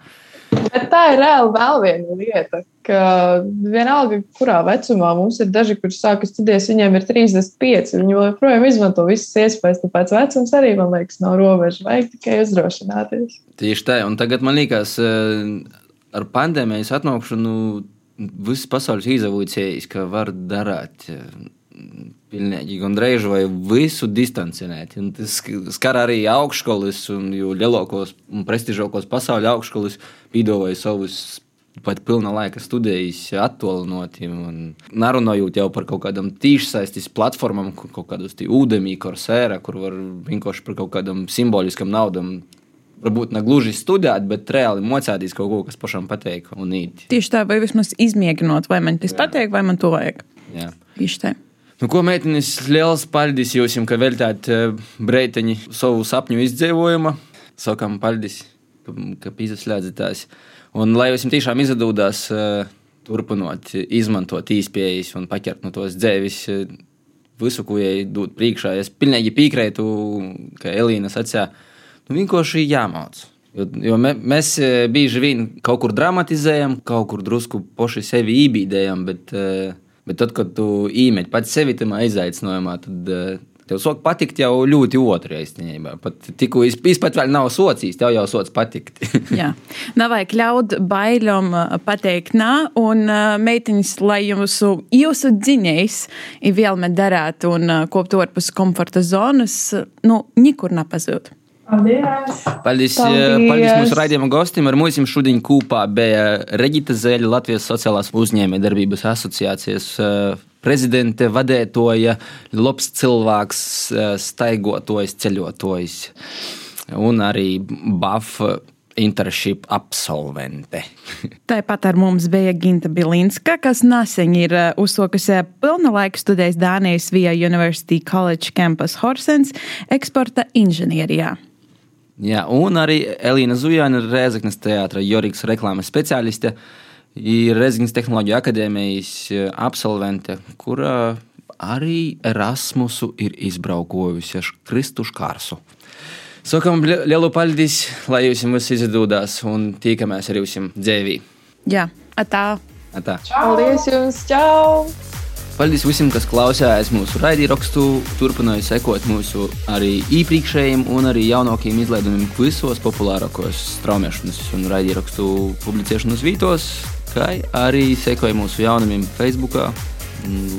Bet tā ir reāli vēl viena lieta, ka vienalga, kurā vecumā mums ir daži, kuriem sākas studijas, viņiem ir 35. Viņi joprojām izmanto visas iespējas, tāpēc vecums arī, man liekas, nav robeža. Vajag tikai uzdrošināties. Tieši tā, un tagad man liekas, eh, ar pandēmijas atnākšanu viss pasaules izavūcējis, ka var darīt. eh, Pilnīgi gandrīz vai visu distancinēt. Un Tas skar arī augšskolas un jo lielākos un prestižākos pasaules augšskolas pīdāvāja savus pat pilna laika studijas attālinoti. Nerunājot jau par kaut kādām tīšsaistes platformām, kaut kādos ūdenī, korsēra, kur var vienkārši par kaut kādām simboliskām naudām varbūt ne gluži studēt, bet reāli mocēties kaut ko, kas pašam patīk. Tieši tā, vai vismaz izmēģinot, vai man tas patīk, vai man to vajag. Jā. Tieši tā. Nu, ko meitenes, liels paldies jums, ka veltāt uh, breiteņi savu sapņu izdzīvojumu. Sakām, paldies, ka, ka piesaistījāties. Un lai jums tiešām izdevās uh, turpināt, izmantot īspējas un paķert no tos dzēvis. Uh, Visu, ko viņai dod priekšā, es pilnīgi piekrītu, ka Elīna sacīja, nu vienkārši jāmācās. Jo, jo me, mēs eh, bieži vien kaut kur dramatizējam, kaut kur drusku paši sevi ībīdējam, bet, eh, bet tad, kad tu īmet pats sevi tam izaicinājumā, tad eh, tev sāk patikt jau ļoti otru īstenībā. Pat tikko izpat vēl nav socijas, tev jau sots patikt. Jā, nav vajag ļaut bailām uh, pateikt nā, un uh, meitiņas, lai jūsu, jūsu dziņais ir vēlme darāt un uh, kopt ārpus komforta zonas, nu, nekur nepazūd. Paldies! Paldies, Paldies. paldies mūsu raidījuma gostim. Ar mums šodien kopā bija Reģita Zēļa, Latvijas sociālās uzņēmējdarbības asociācijas prezidente, vadētoja, labs cilvēks, eh, staigotojs, ceļotojs un arī BAF internship absolvente. Tāpat ar mums bija Ginta Bilinska, kas nesen ir uh, uzsākusi pilna laika studijas Dānijas Via University College Campus Horsens eksporta inženierijā. Jā, un arī Elīna Zujāna, Rēzaknes teātra Jorīgas reklāmas speciāliste, ir Rēzaknes tehnoloģija akadēmijas eh, absolvente, kura arī Erasmusu ir izbraukojusi ar Kristušu Kārsu. Sakām li- lielu paldies, lai jums viss izdodas un tikamies ar jums dzīvī. Jā, tā. Atā. Paldies jums! Čau! Paldies visiem, kas klausījās mūsu raidierakstu, turpināja sekot mūsu arī iepriekšējiem un arī jaunākajiem izlaidumiem visos populārākos straumēšanas un raidierakstu publicēšanas vītos, kā arī sekoja mūsu jaunumiem Facebook,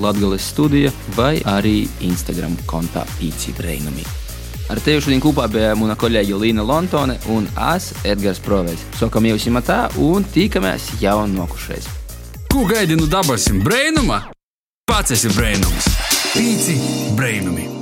Latvijas studija vai arī Instagram kontā Pīci Breinumi. Ar tevi šodien kopā bija mana kolēģe Līna Lontone un es, Edgars Provēs. Sakām jau simatā un tikamies jau nokušreiz. Ko gaidi no dabasim brainuma? Pats esi brainums. Pīci brainumi.